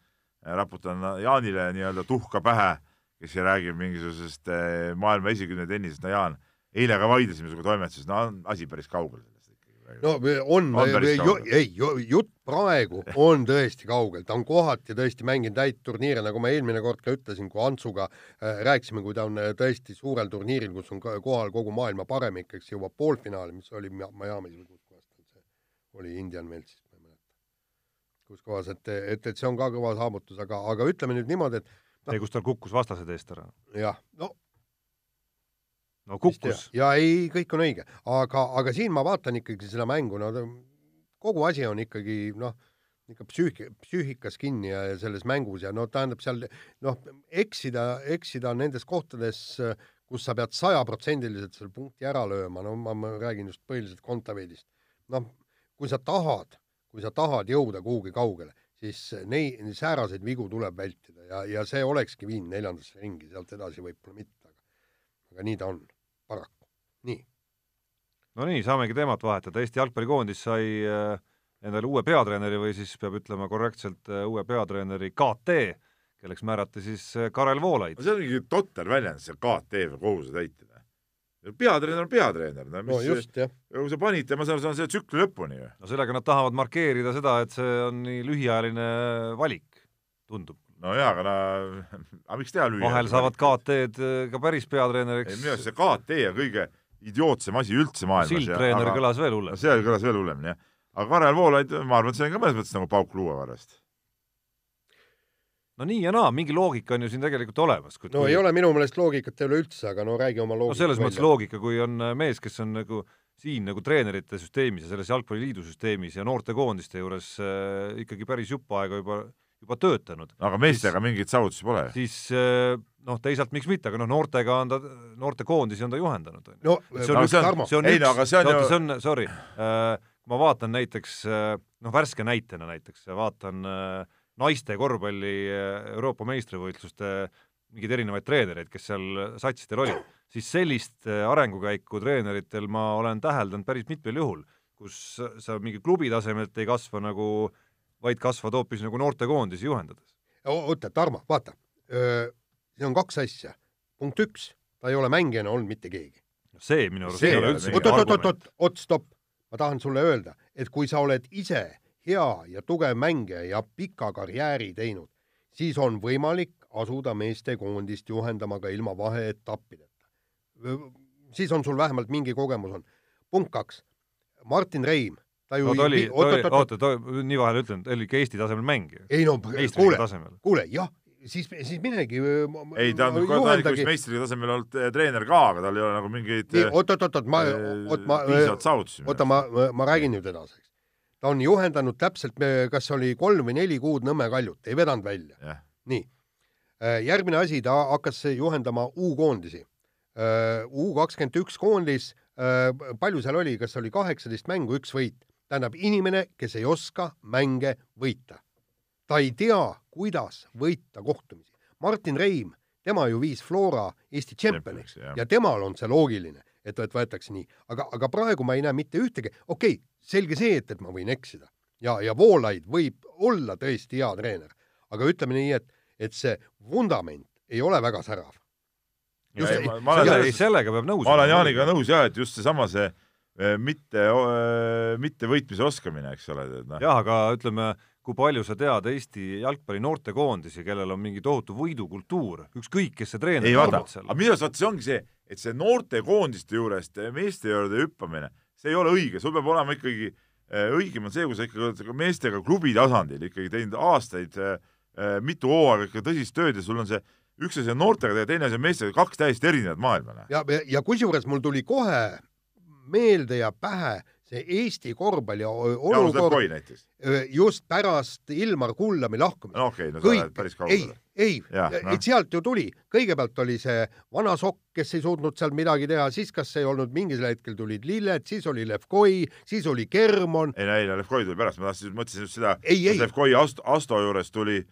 raputan Jaanile nii-öelda tuhka pähe, kes räägib mingisugusest eh, maailma esikümne tennisest, no Jaan, eile ka vaidlesime sinuga toimetuses, no on asi päris kaugel sellest ikkagi
no on,
On
ju, ei, jutt praegu on tõesti kaugel, ta on kohati tõesti mänginud häid turniire, nagu ma eelmine kord ka ütlesin, kui Antsuga äh, rääkisime, kui ta on äh, tõesti suurel turniiril, kus on kohal kogu maailma paremik, eks jõuab poolfinaali, mis oli Mi- Miami's või kus kohas tal see? Oli, Indian mäleta. kus kohas, et, et, et see on ka kõva saavutus, aga, aga ütleme nüüd niimoodi, et
see, kus tal kukkus vastased eest ära.
jah, no.
No kukkus,
ja ei, kõik on õige, aga, aga siin ma vaatan ikkagi seda mängu, no kogu asi on ikkagi noh, ikka psüühi-, psüühikas kinni ja ja selles mängus ja no tähendab seal noh, eksida, eksida nendes kohtades, kus sa pead sajaprotsendiliselt selle punkti ära lööma, no ma, ma räägin just põhiliselt Kontaveidist. noh, kui sa tahad, kui sa tahad jõuda kuhugi kaugele, siis neid sääraseid vigu tuleb vältida ja, ja see olekski viinud neljandasse ringi, sealt edasi võib-olla mitte, aga aga nii ta on, paraku. nii,
no nii, saamegi teemat vahetada, Eesti jalgpallikoondis sai äh, endale uue peatreeneri või siis peab ütlema korrektselt äh, uue peatreeneri KT, kelleks määrati siis Karel Voolaid
no. see on mingi totter väljend, see KT või kohusetäitja. Peatreener on peatreener, no
no
mis
just jah,
kui sa panid tema, see on see tsükli lõpuni ju.
no sellega nad tahavad markeerida seda, et see on nii lühiajaline valik, tundub.
no jaa, aga no, aga miks teha lüüa?
vahel saavad KT-d äh, ka päris
ei, minu
peatreeneriks,
arust see KT on kõige idiootsem asi üldse maailmas.
sildtreener kõlas veel
no
hullem.
see kõlas veel hullemini jah. aga Karel Voolaid, ma arvan, et see on ka mõnes mõttes nagu pauk luuavarrest.
No nii ja naa, mingi loogika on ju siin tegelikult olemas.
no ei ole, minu meelest loogikat ei ole üldse, aga no räägi oma
no
loogika
selles mõttes. loogika, kui on äh, mees, kes on nagu siin nagu treenerite süsteemis ja selles jalgpalliliidu süsteemis ja noortekoondiste juures äh, ikkagi päris jupp aega juba, juba töötanud,
aga meestega mingeid saavutusi pole.
siis äh, noh, teisalt miks mitte, aga noh, noortega on ta, noortekoondisi on ta juhendanud,
no
see on
Aga
üks
see on-,
Tarmo,
see on
ei
üks
no aga see on, ju-
see on, sorry, kui ma vaatan näiteks äh, noh, värske näitena näiteks, vaatan äh, naiste korvpalli äh, Euroopa meistrivõistluste mingeid erinevaid treenereid, kes seal satsidel olid, siis sellist arengukäiku treeneritel ma olen täheldanud päris mitmel juhul, kus sa mingi klubi tasemelt ei kasva nagu, vaid kasvad hoopis nagu noortekoondisi juhendades.
oota, Tarmo, vaata, siin on kaks asja. punkt üks, ta ei ole mängijana olnud mitte keegi.
see minu arust
See
ei ole üldse
oot, oot, oot, oot, oot, stopp. ma tahan sulle öelda, et kui sa oled ise hea ja tugev mängija ja pika karjääri teinud, siis on võimalik asuda meestekoondist juhendama ka ilma vaheetappideta. siis on sul vähemalt mingi kogemus on. punkt kaks, Martin Reim, ta ju
no ta oli,
oot, oot, oot,
oota, nii vahele ütlen, ta oli ikka Eesti tasemel mängija,
ei no kuule,
tasemel.
kuule jah, siis, siis minegi.
ei, ta on kohalikus meistriliiga tasemel olnud eh, treener ka, aga tal ei ole nagu mingeid
nii,
eh,
oot, oot, oot, oot, ma, oot, ma, oota, ma, ma räägin nüüd edasi. Ta on juhendanud täpselt, kas oli kolm või neli kuud Nõmme Kaljut, ei vedanud välja.
jah,
nii, järgmine asi, ta hakkas juhendama U-koondisi. U kakskümmend üks koondis, palju seal oli, kas oli kaheksateist mängu, üks võit. tähendab inimene, kes ei oska mänge võita. ta ei tea, kuidas võita kohtumisi. Martin Reim, tema ju viis Flora Eesti tšempioniks
jah.
ja temal on see loogiline, et, et võetakse nii, aga, aga praegu ma ei näe mitte ühtegi, okei okay,, selge see, et, et ma võin eksida. Ja, ja Voolaid võib olla tõesti hea treener, aga ütleme nii, et, et see vundament ei ole väga särav. Just-
ma, ma olen selles,
sellega peab nõus
ma olen Jaaniga nõus jah, et just seesama see eh, mitte, mitte võitmise oskamine, eks ole, et noh,
jah, aga ütleme, kui palju sa tead Eesti jalgpalli noortekoondisi, kellel on mingi tohutu võidukultuur, ükskõik, kes see treener
ei vaata,
on seal
aga. minu arust vaata see ongi see, et see noortekoondiste juurest meeste juurde hüppamine, see ei ole õige, sul peab olema ikkagi, õigem on see, kui sa ikkagi oled meestega klubi tasandil ikkagi teinud aastaid, mitu hooaega ikka tõsist tööd ja sul on see üks asi on noortega teha, teine asi on meestega, kaks täiesti erinevat maailma, noh.
ja, ja kusjuures mul tuli kohe meelde ja pähe see Eesti korvpalli olukord just pärast Ilmar Kullami lahkumist.
no okei okay,, no sa lähed päris,
ei
kaugele.,
ei
noh.
et sealt ju tuli, kõigepealt oli see vana sokk, kes ei suutnud seal midagi teha, siis kas ei olnud mingil hetkel tulid Lilled, siis oli Levkoi, siis oli Kermon,
ei no ei no Levkoi tuli pärast, ma tahtsin, mõtlesin just seda,
ei, ei,
Levkoi Asto, Asto juures tuli,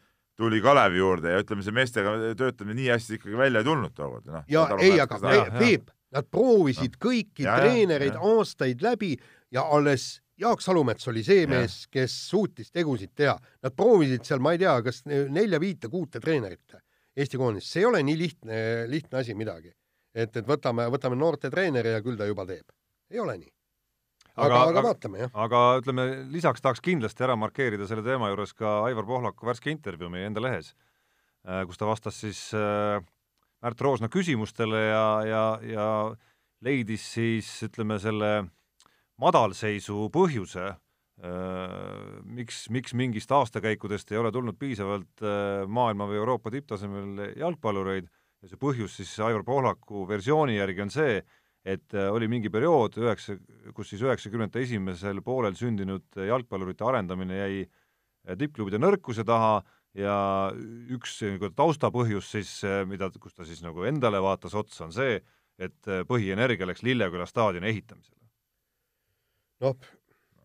tuli Kalevi juurde ja ütleme, see meestega töötamine nii hästi ikkagi välja ei tulnud tookord, noh.
ja ei, aga Peep, nad proovisid
No.
kõiki
ja,
treenereid
ja.
aastaid läbi ja alles Jaak Salumets oli see mees, kes suutis tegusid teha. Nad proovisid seal, ma ei tea, kas nelja-viite-kuute treenerit Eesti koondis, see ei ole nii lihtne, lihtne asi midagi. et, et võtame, võtame noorte treeneri ja küll ta juba teeb. ei ole nii. aga, aga, aga vaatame, jah.
aga ütleme, lisaks tahaks kindlasti ära markeerida selle teema juures ka Aivar Pohlaku värske intervjuu meie enda lehes, kus ta vastas siis äh, Märt Roosna küsimustele ja, ja, ja leidis siis ütleme, selle madalseisu põhjuse, miks, miks mingist aastakäikudest ei ole tulnud piisavalt äh, maailma või Euroopa tipptasemel jalgpallureid ja see põhjus siis Aivar Pohlaku versiooni järgi on see, et äh, oli mingi periood üheksa, kus siis üheksakümnendate esimesel poolel sündinud jalgpallurite arendamine jäi äh, tippklubide nõrkuse taha ja üks nagu taustapõhjus siis, mida, kus ta siis nagu endale vaatas otsa, on see, et põhienergia läks Lilleküla staadioni ehitamisele.
Noh,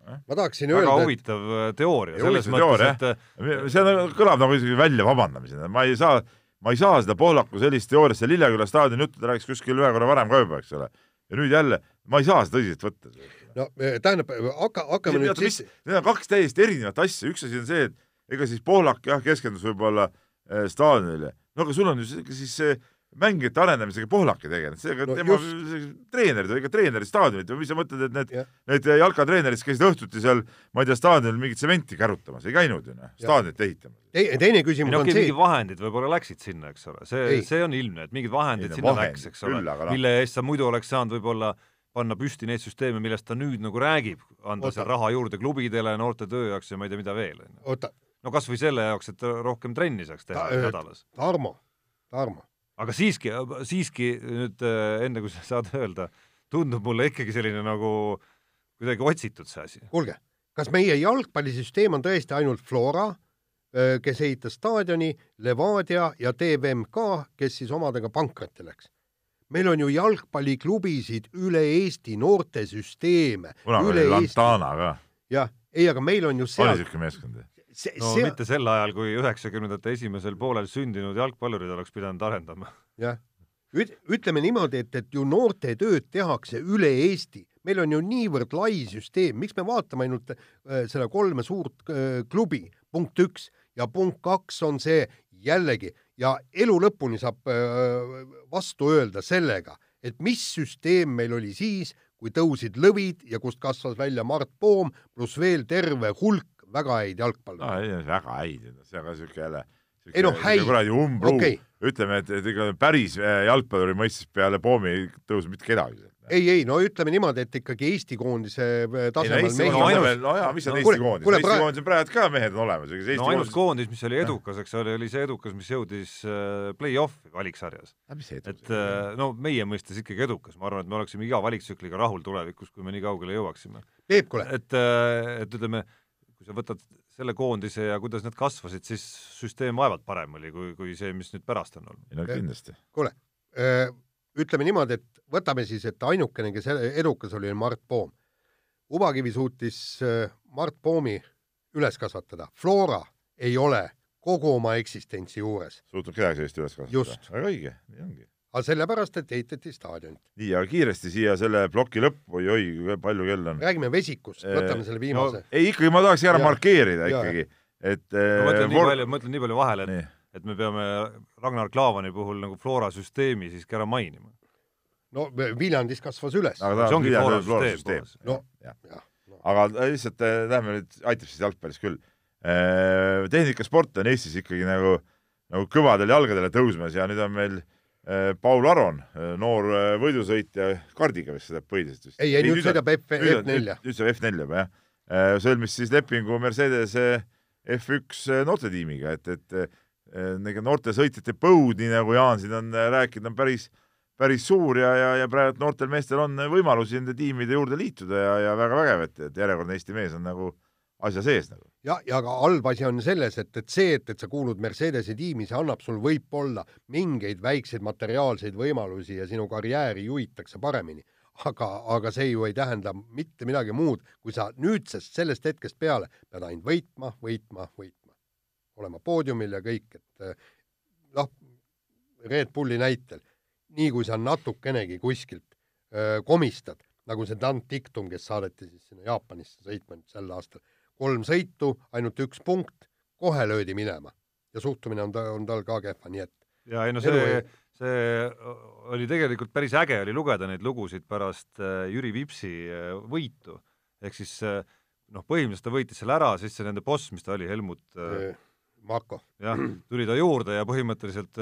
ma tahaksin
väga
öelda,
huvitav äh, teooria, selles mõttes, et
see on, kõlab nagu isegi välja vabandamisena, ma ei saa, ma ei saa seda Pohlaku sellist teooriat, see Lilleküla staadioni juttu ta rääkis kuskil ühe korra varem ka juba, eks ole. ja nüüd jälle, ma ei saa seda tõsiselt võtta.
no tähendab, hakka, hakkame nüüd siis,
need on kaks täiesti erinevat asja, üks asi on see, et ega siis Pohlak jah, keskendus võib-olla äh, staadionile, no aga sul on ju siis see mängijate arendamisega Pohlak ei tegelenud, seega
No
no, tema treenerid, ega treenerid staadionit või mis sa mõtled, et need
Jah.
need jalkatreenerid, kes käisid õhtuti seal, ma ei tea, staadionil mingit tsementi kärutamas, ei käinud ju noh, staadionit ehitamas.
te, teine
ei
küsimus
no
on see,
mingid vahendid võib-olla läksid sinna, eks ole, see
Ei.,
see on ilmne, et mingid vahendid
Ei no
sinna
vahendid
läks, eks ole
noh.,
mille eest sa muidu oleks saanud võib-olla panna püsti neid süsteeme, millest ta nüüd nagu räägib, anda seal raha juurde klubidele, noorte töö jaoks ja ma ei tea, mida veel, no kas või selle jaoks, et rohkem trenni saaks teha
Ta-
nädalas.
Tarmo, Tarmo,
aga siiski, siiski nüüd äh, enne kui sa saad öelda, tundub mulle ikkagi selline nagu kuidagi otsitud see asi.
kuulge, kas meie jalgpallisüsteem on tõesti ainult Flora, kes ehitas staadioni, Levadia ja TVMK, kes siis omadega pankrotti läks? meil on ju jalgpalliklubisid üle Eesti, noortesüsteeme
kunagi oli. Lantana ka,
jah, ei, aga meil on ju
oli
seal,
niisugune meeskond.
See,
no
see,
mitte sel ajal, kui üheksakümnendate esimesel poolel sündinud jalgpallurid oleks pidanud arendama.
jah, ütleme niimoodi, et, et ju noortetööd tehakse üle Eesti, meil on ju niivõrd lai süsteem, miks me vaatame ainult äh, seda kolme suurt äh, klubi, punkt üks, ja punkt kaks on see jällegi ja elu lõpuni saab äh, vastu öelda sellega, et mis süsteem meil oli siis, kui tõusid lõvid ja kust kasvas välja Mart Poom, pluss veel terve hulk väga häid
no
jalgpallureid.
ei, väga häid, see on ka siuke jälle
Ei noh, häid.
kuradi umbruu
Okei.
okay. ütleme, et, et ega päris äh, jalgpalluri mõistes peale Poomi ei tõusnud mitte kedagi.
ei, ei, no ütleme niimoodi, et ikkagi Eesti koondise äh,
ei no
tasemel
no
koondis on
ainus-
no jaa, mis on
no
Eesti koondis, Eesti
praegu-
koondis on praegu ka mehed on olemas,
no ainus
koondis
koondis, mis oli edukas, eks ole, oli see edukas, mis jõudis äh, play-off'i valiksarjas. Et no meie mõistes ikkagi edukas, ma arvan, et me oleksime iga valiktsükliga rahul tulevikus, kui me nii kaugele jõuaksime.
Peep, kuule,
et, et ütleme, kui sa võtad selle koondise ja kuidas need kasvasid, siis süsteem vaevalt parem oli kui, kui see, mis nüüd pärast on olnud.
ei no kindlasti.
kuule, ütleme niimoodi, et võtame siis, et ainukene, kes edukas oli, oli Mart Poom. Ubakivi suutis öö, Mart Poomi üles kasvatada. Flora ei ole kogu oma eksistentsi juures,
suutnud kedagi sellist üles kasvatada.
Just.
väga õige, nii ongi.
Aga sellepärast, et ehitati staadionit.
nii, aga kiiresti siia selle ploki lõppu, oi-oi, palju kell on?
räägime vesikust, võtame selle viimase no,.
ei, ikkagi ma tahaks ära
Jaa.
markeerida ikkagi, et
ma mõtlen nii
vor-
palju, ma mõtlen nii palju vahele, et
nii,
et me peame Ragnar Klavani puhul nagu Flora süsteemi siiski ära mainima.
no Viljandis kasvas üles.
aga
see ongi
ta
Flora
on Flora
süsteem
no
jah.
jah, no.
aga lihtsalt äh, lähme nüüd, aitab siis jalgpallis küll. tehnikasport on Eestis ikkagi nagu, nagu kõvadele jalgadele tõusmas ja nüüd on meil äh, Paul Aron, noor äh, võidusõitja, kardiga vist sõidab põhiliselt vist.
ei, ei nüüd sõidab F, F4-ja.
nüüd sõidab F4 juba jah. sõlmis siis lepingu Mercedese F1 noortetiimiga, et, et äh, nende noorte sõitjate põud, nii nagu Jaan siin on äh, rääkinud, on päris päris suur ja, ja, ja praegu noortel meestel on võimalusi nende tiimide juurde liituda ja, ja väga vägev, et, et järjekordne Eesti mees on nagu asja sees nagu.
ja, ja aga halb asi on selles, et, et see, et, et sa kuulud Mercedese tiimi, see annab sul võib-olla mingeid väikseid materiaalseid võimalusi ja sinu karjääri juhitakse paremini. aga, aga see ju ei tähenda mitte midagi muud, kui sa nüüdsest sellest hetkest peale pead ainult võitma, võitma, võitma. olema poodiumil ja kõik, et äh, noh, Red Bulli näitel, nii kui sa natukenegi kuskilt öö, komistad, nagu see Dan Dictum, kes saadeti siis sinna Jaapanisse sõitma nüüd sel aastal, kolm sõitu, ainult üks punkt, kohe löödi minema. Ja suhtumine on ta, on tal ka kehva, nii et
ja ei no see, see oli tegelikult päris äge oli lugeda neid lugusid pärast äh, Jüri Vipsi äh, võitu, ehk siis äh, noh, põhimõtteliselt ta võitis selle ära, siis see nende boss, mis ta oli, Helmut
Marko.
jah, tuli ta juurde ja põhimõtteliselt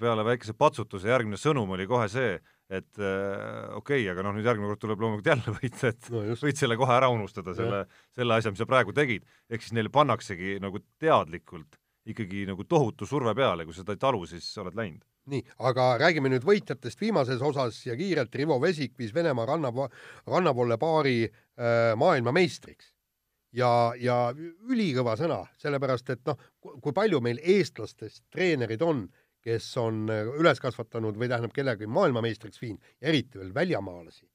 peale väikese patsutuse järgmine sõnum oli kohe see, et äh, okei okay,, aga noh, nüüd järgmine kord tuleb loomulikult jälle võita, et no võid selle kohe ära unustada, selle, selle asja, mis sa praegu tegid. ehk siis neile pannaksegi nagu teadlikult ikkagi nagu tohutu surve peale, kui sa seda ei talu, siis oled läinud.
nii, aga räägime nüüd võitjatest viimases osas ja kiirelt Rivo Vesik viis Venemaa ranna, rannavolle paari äh, maailmameistriks. Ja, ja ülikõva sõna, sellepärast et noh, kui palju meil eestlastest treenerid on kes on äh, üles kasvatanud või tähendab kellegi maailmameistriks viinud, eriti veel väljamaalasi.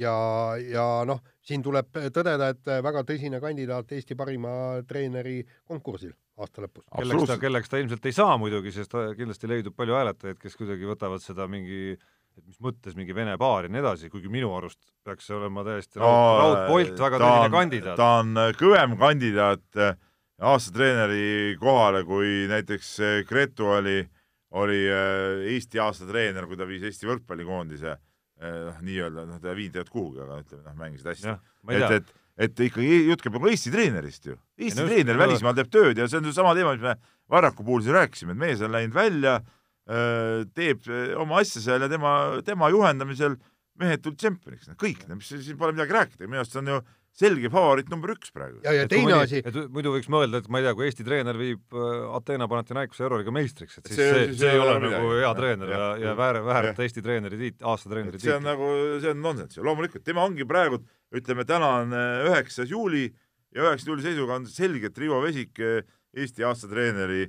ja, ja noh, siin tuleb tõdeda, et väga tõsine kandidaat Eesti parima treeneri konkursil aasta lõpus.
kelleks ta, kelleks ta ilmselt ei saa muidugi, sest kindlasti leidub palju hääletajaid, kes kuidagi võtavad seda mingi et mis mõttes mingi Vene baar ja nii edasi, kuigi minu arust peaks see olema täiesti no, raudpolt, väga tõsine kandidaat.
ta on kõvem kandidaat äh, aastatreeneri kohale, kui näiteks äh, Gretu oli äh, oli äh, Eesti aasta treener, kui ta viis Eesti võrkpallikoondise äh, noh, nii-öelda, noh, ta ei viinud tegelikult kuhugi, aga ütleme, noh, mängisid hästi. et, et, et ikkagi jutt käib nagu Eesti treenerist ju. Eesti ja treener välismaal teeb tööd ja see on sama teema, mis me Varraku puhul siin rääkisime, et mees on läinud välja, äh, teeb oma asja seal ja tema, tema juhendamisel mehed tulid tšempioniks, kõik, mis siin pole midagi rääkida, minu arust see on ju selge favoriit number üks praegu.
ja, ja teine asi.
muidu võiks mõelda, et ma ei tea, kui Eesti treener viib äh, Ateena Panathinaikose Euroliiga meistriks, et siis see, see, see, see ei ole nagu hea ja, treener ja, ja, ja väär, väärata Eesti treeneri tiit-, aasta treeneri tiitlit.
see on nagu, see on nonsenss ju, loomulikult, tema ongi praegu, ütleme, täna on äh, üheksas juuli ja üheksanda juuli seisuga on selgelt Rivo Vesik äh, Eesti aasta treeneri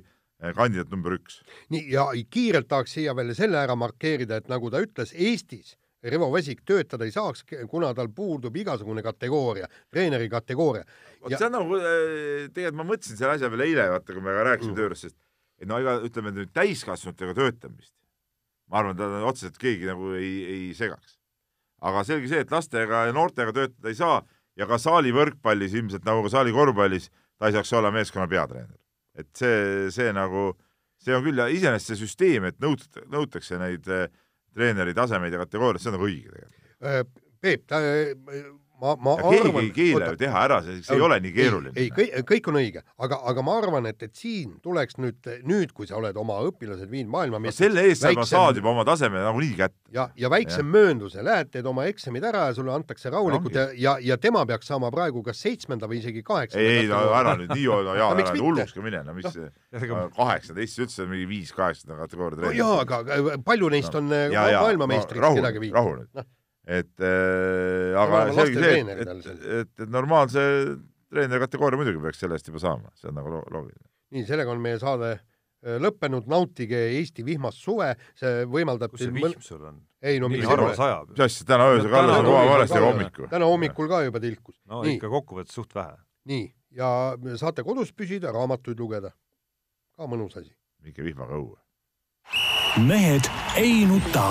kandidaat number üks.
nii, ja kiirelt tahaks siia veel selle ära markeerida, et nagu ta ütles, Eestis Rivo Vesik töötada ei saaks, kuna tal puudub igasugune kategooria, treeneri kategooria.
vot ja... see on nagu, äh, tegelikult ma mõtlesin selle asja peale eile, vaata, kui me rääkisime mm. tööst, sest et no ega ütleme nüüd täiskasvanutega töötamist, ma arvan, ta otseselt keegi nagu ei, ei segaks. aga selge see, et lastega ja noortega töötada ei saa ja ka saali võrkpallis ilmselt nagu ka saali korvpallis ta ei saaks olla meeskonna peatreener. Et see, see nagu, see on küll iseenesest see süsteem, et nõut-, nõutakse neid äh, treeneri tasemeid ja kategooriaid, see on nagu õige tegelikult.
Äh, Peep, ta ma, ma
ja keegi arvan, ei keela ju teha ära, see, see ei ole nii keeruline.
ei, ei, kõik on õige, aga, aga ma arvan, et, et siin tuleks nüüd, nüüd, kui sa oled oma õpilased viinud maailmameistriks
no selle eest väiksem... sa saad juba oma taseme nagunii kätte.
ja, ja väiksem ja. möönduse, lähed, teed oma eksamid ära ja sulle antakse rahulikult ja, ja, ja tema peaks saama praegu kas seitsmenda või isegi kaheksanda.
ei, ei no ära nüüd nii, no jaa, ära nüüd hulluks ka mine, no mis no. kaheksateist, sa ütlesid mingi viis kaheksanda kategooria
treener. no jaa, aga palju neist on äh, maailmameistrid kedagi viinud?
rahu nüüd et äh, aga selge see, et, et, et, et normaalse treeneri kategooria muidugi peaks selle eest juba saama, see on nagu loogiline.
nii, sellega on meie saade äh, lõppenud, nautige Eesti vihmast suve, see võimaldab
kus see vihm sul on?
ei no
nii harva sajab.
mis asja, täna öösel kallas on kohe valesti hommikul.
täna hommikul ka juba tilkus.
no nii. ikka kokkuvõttes suht vähe.
nii, ja saate kodus püsida, raamatuid lugeda. ka mõnus asi.
minge vihmaga õue.
mehed ei nuta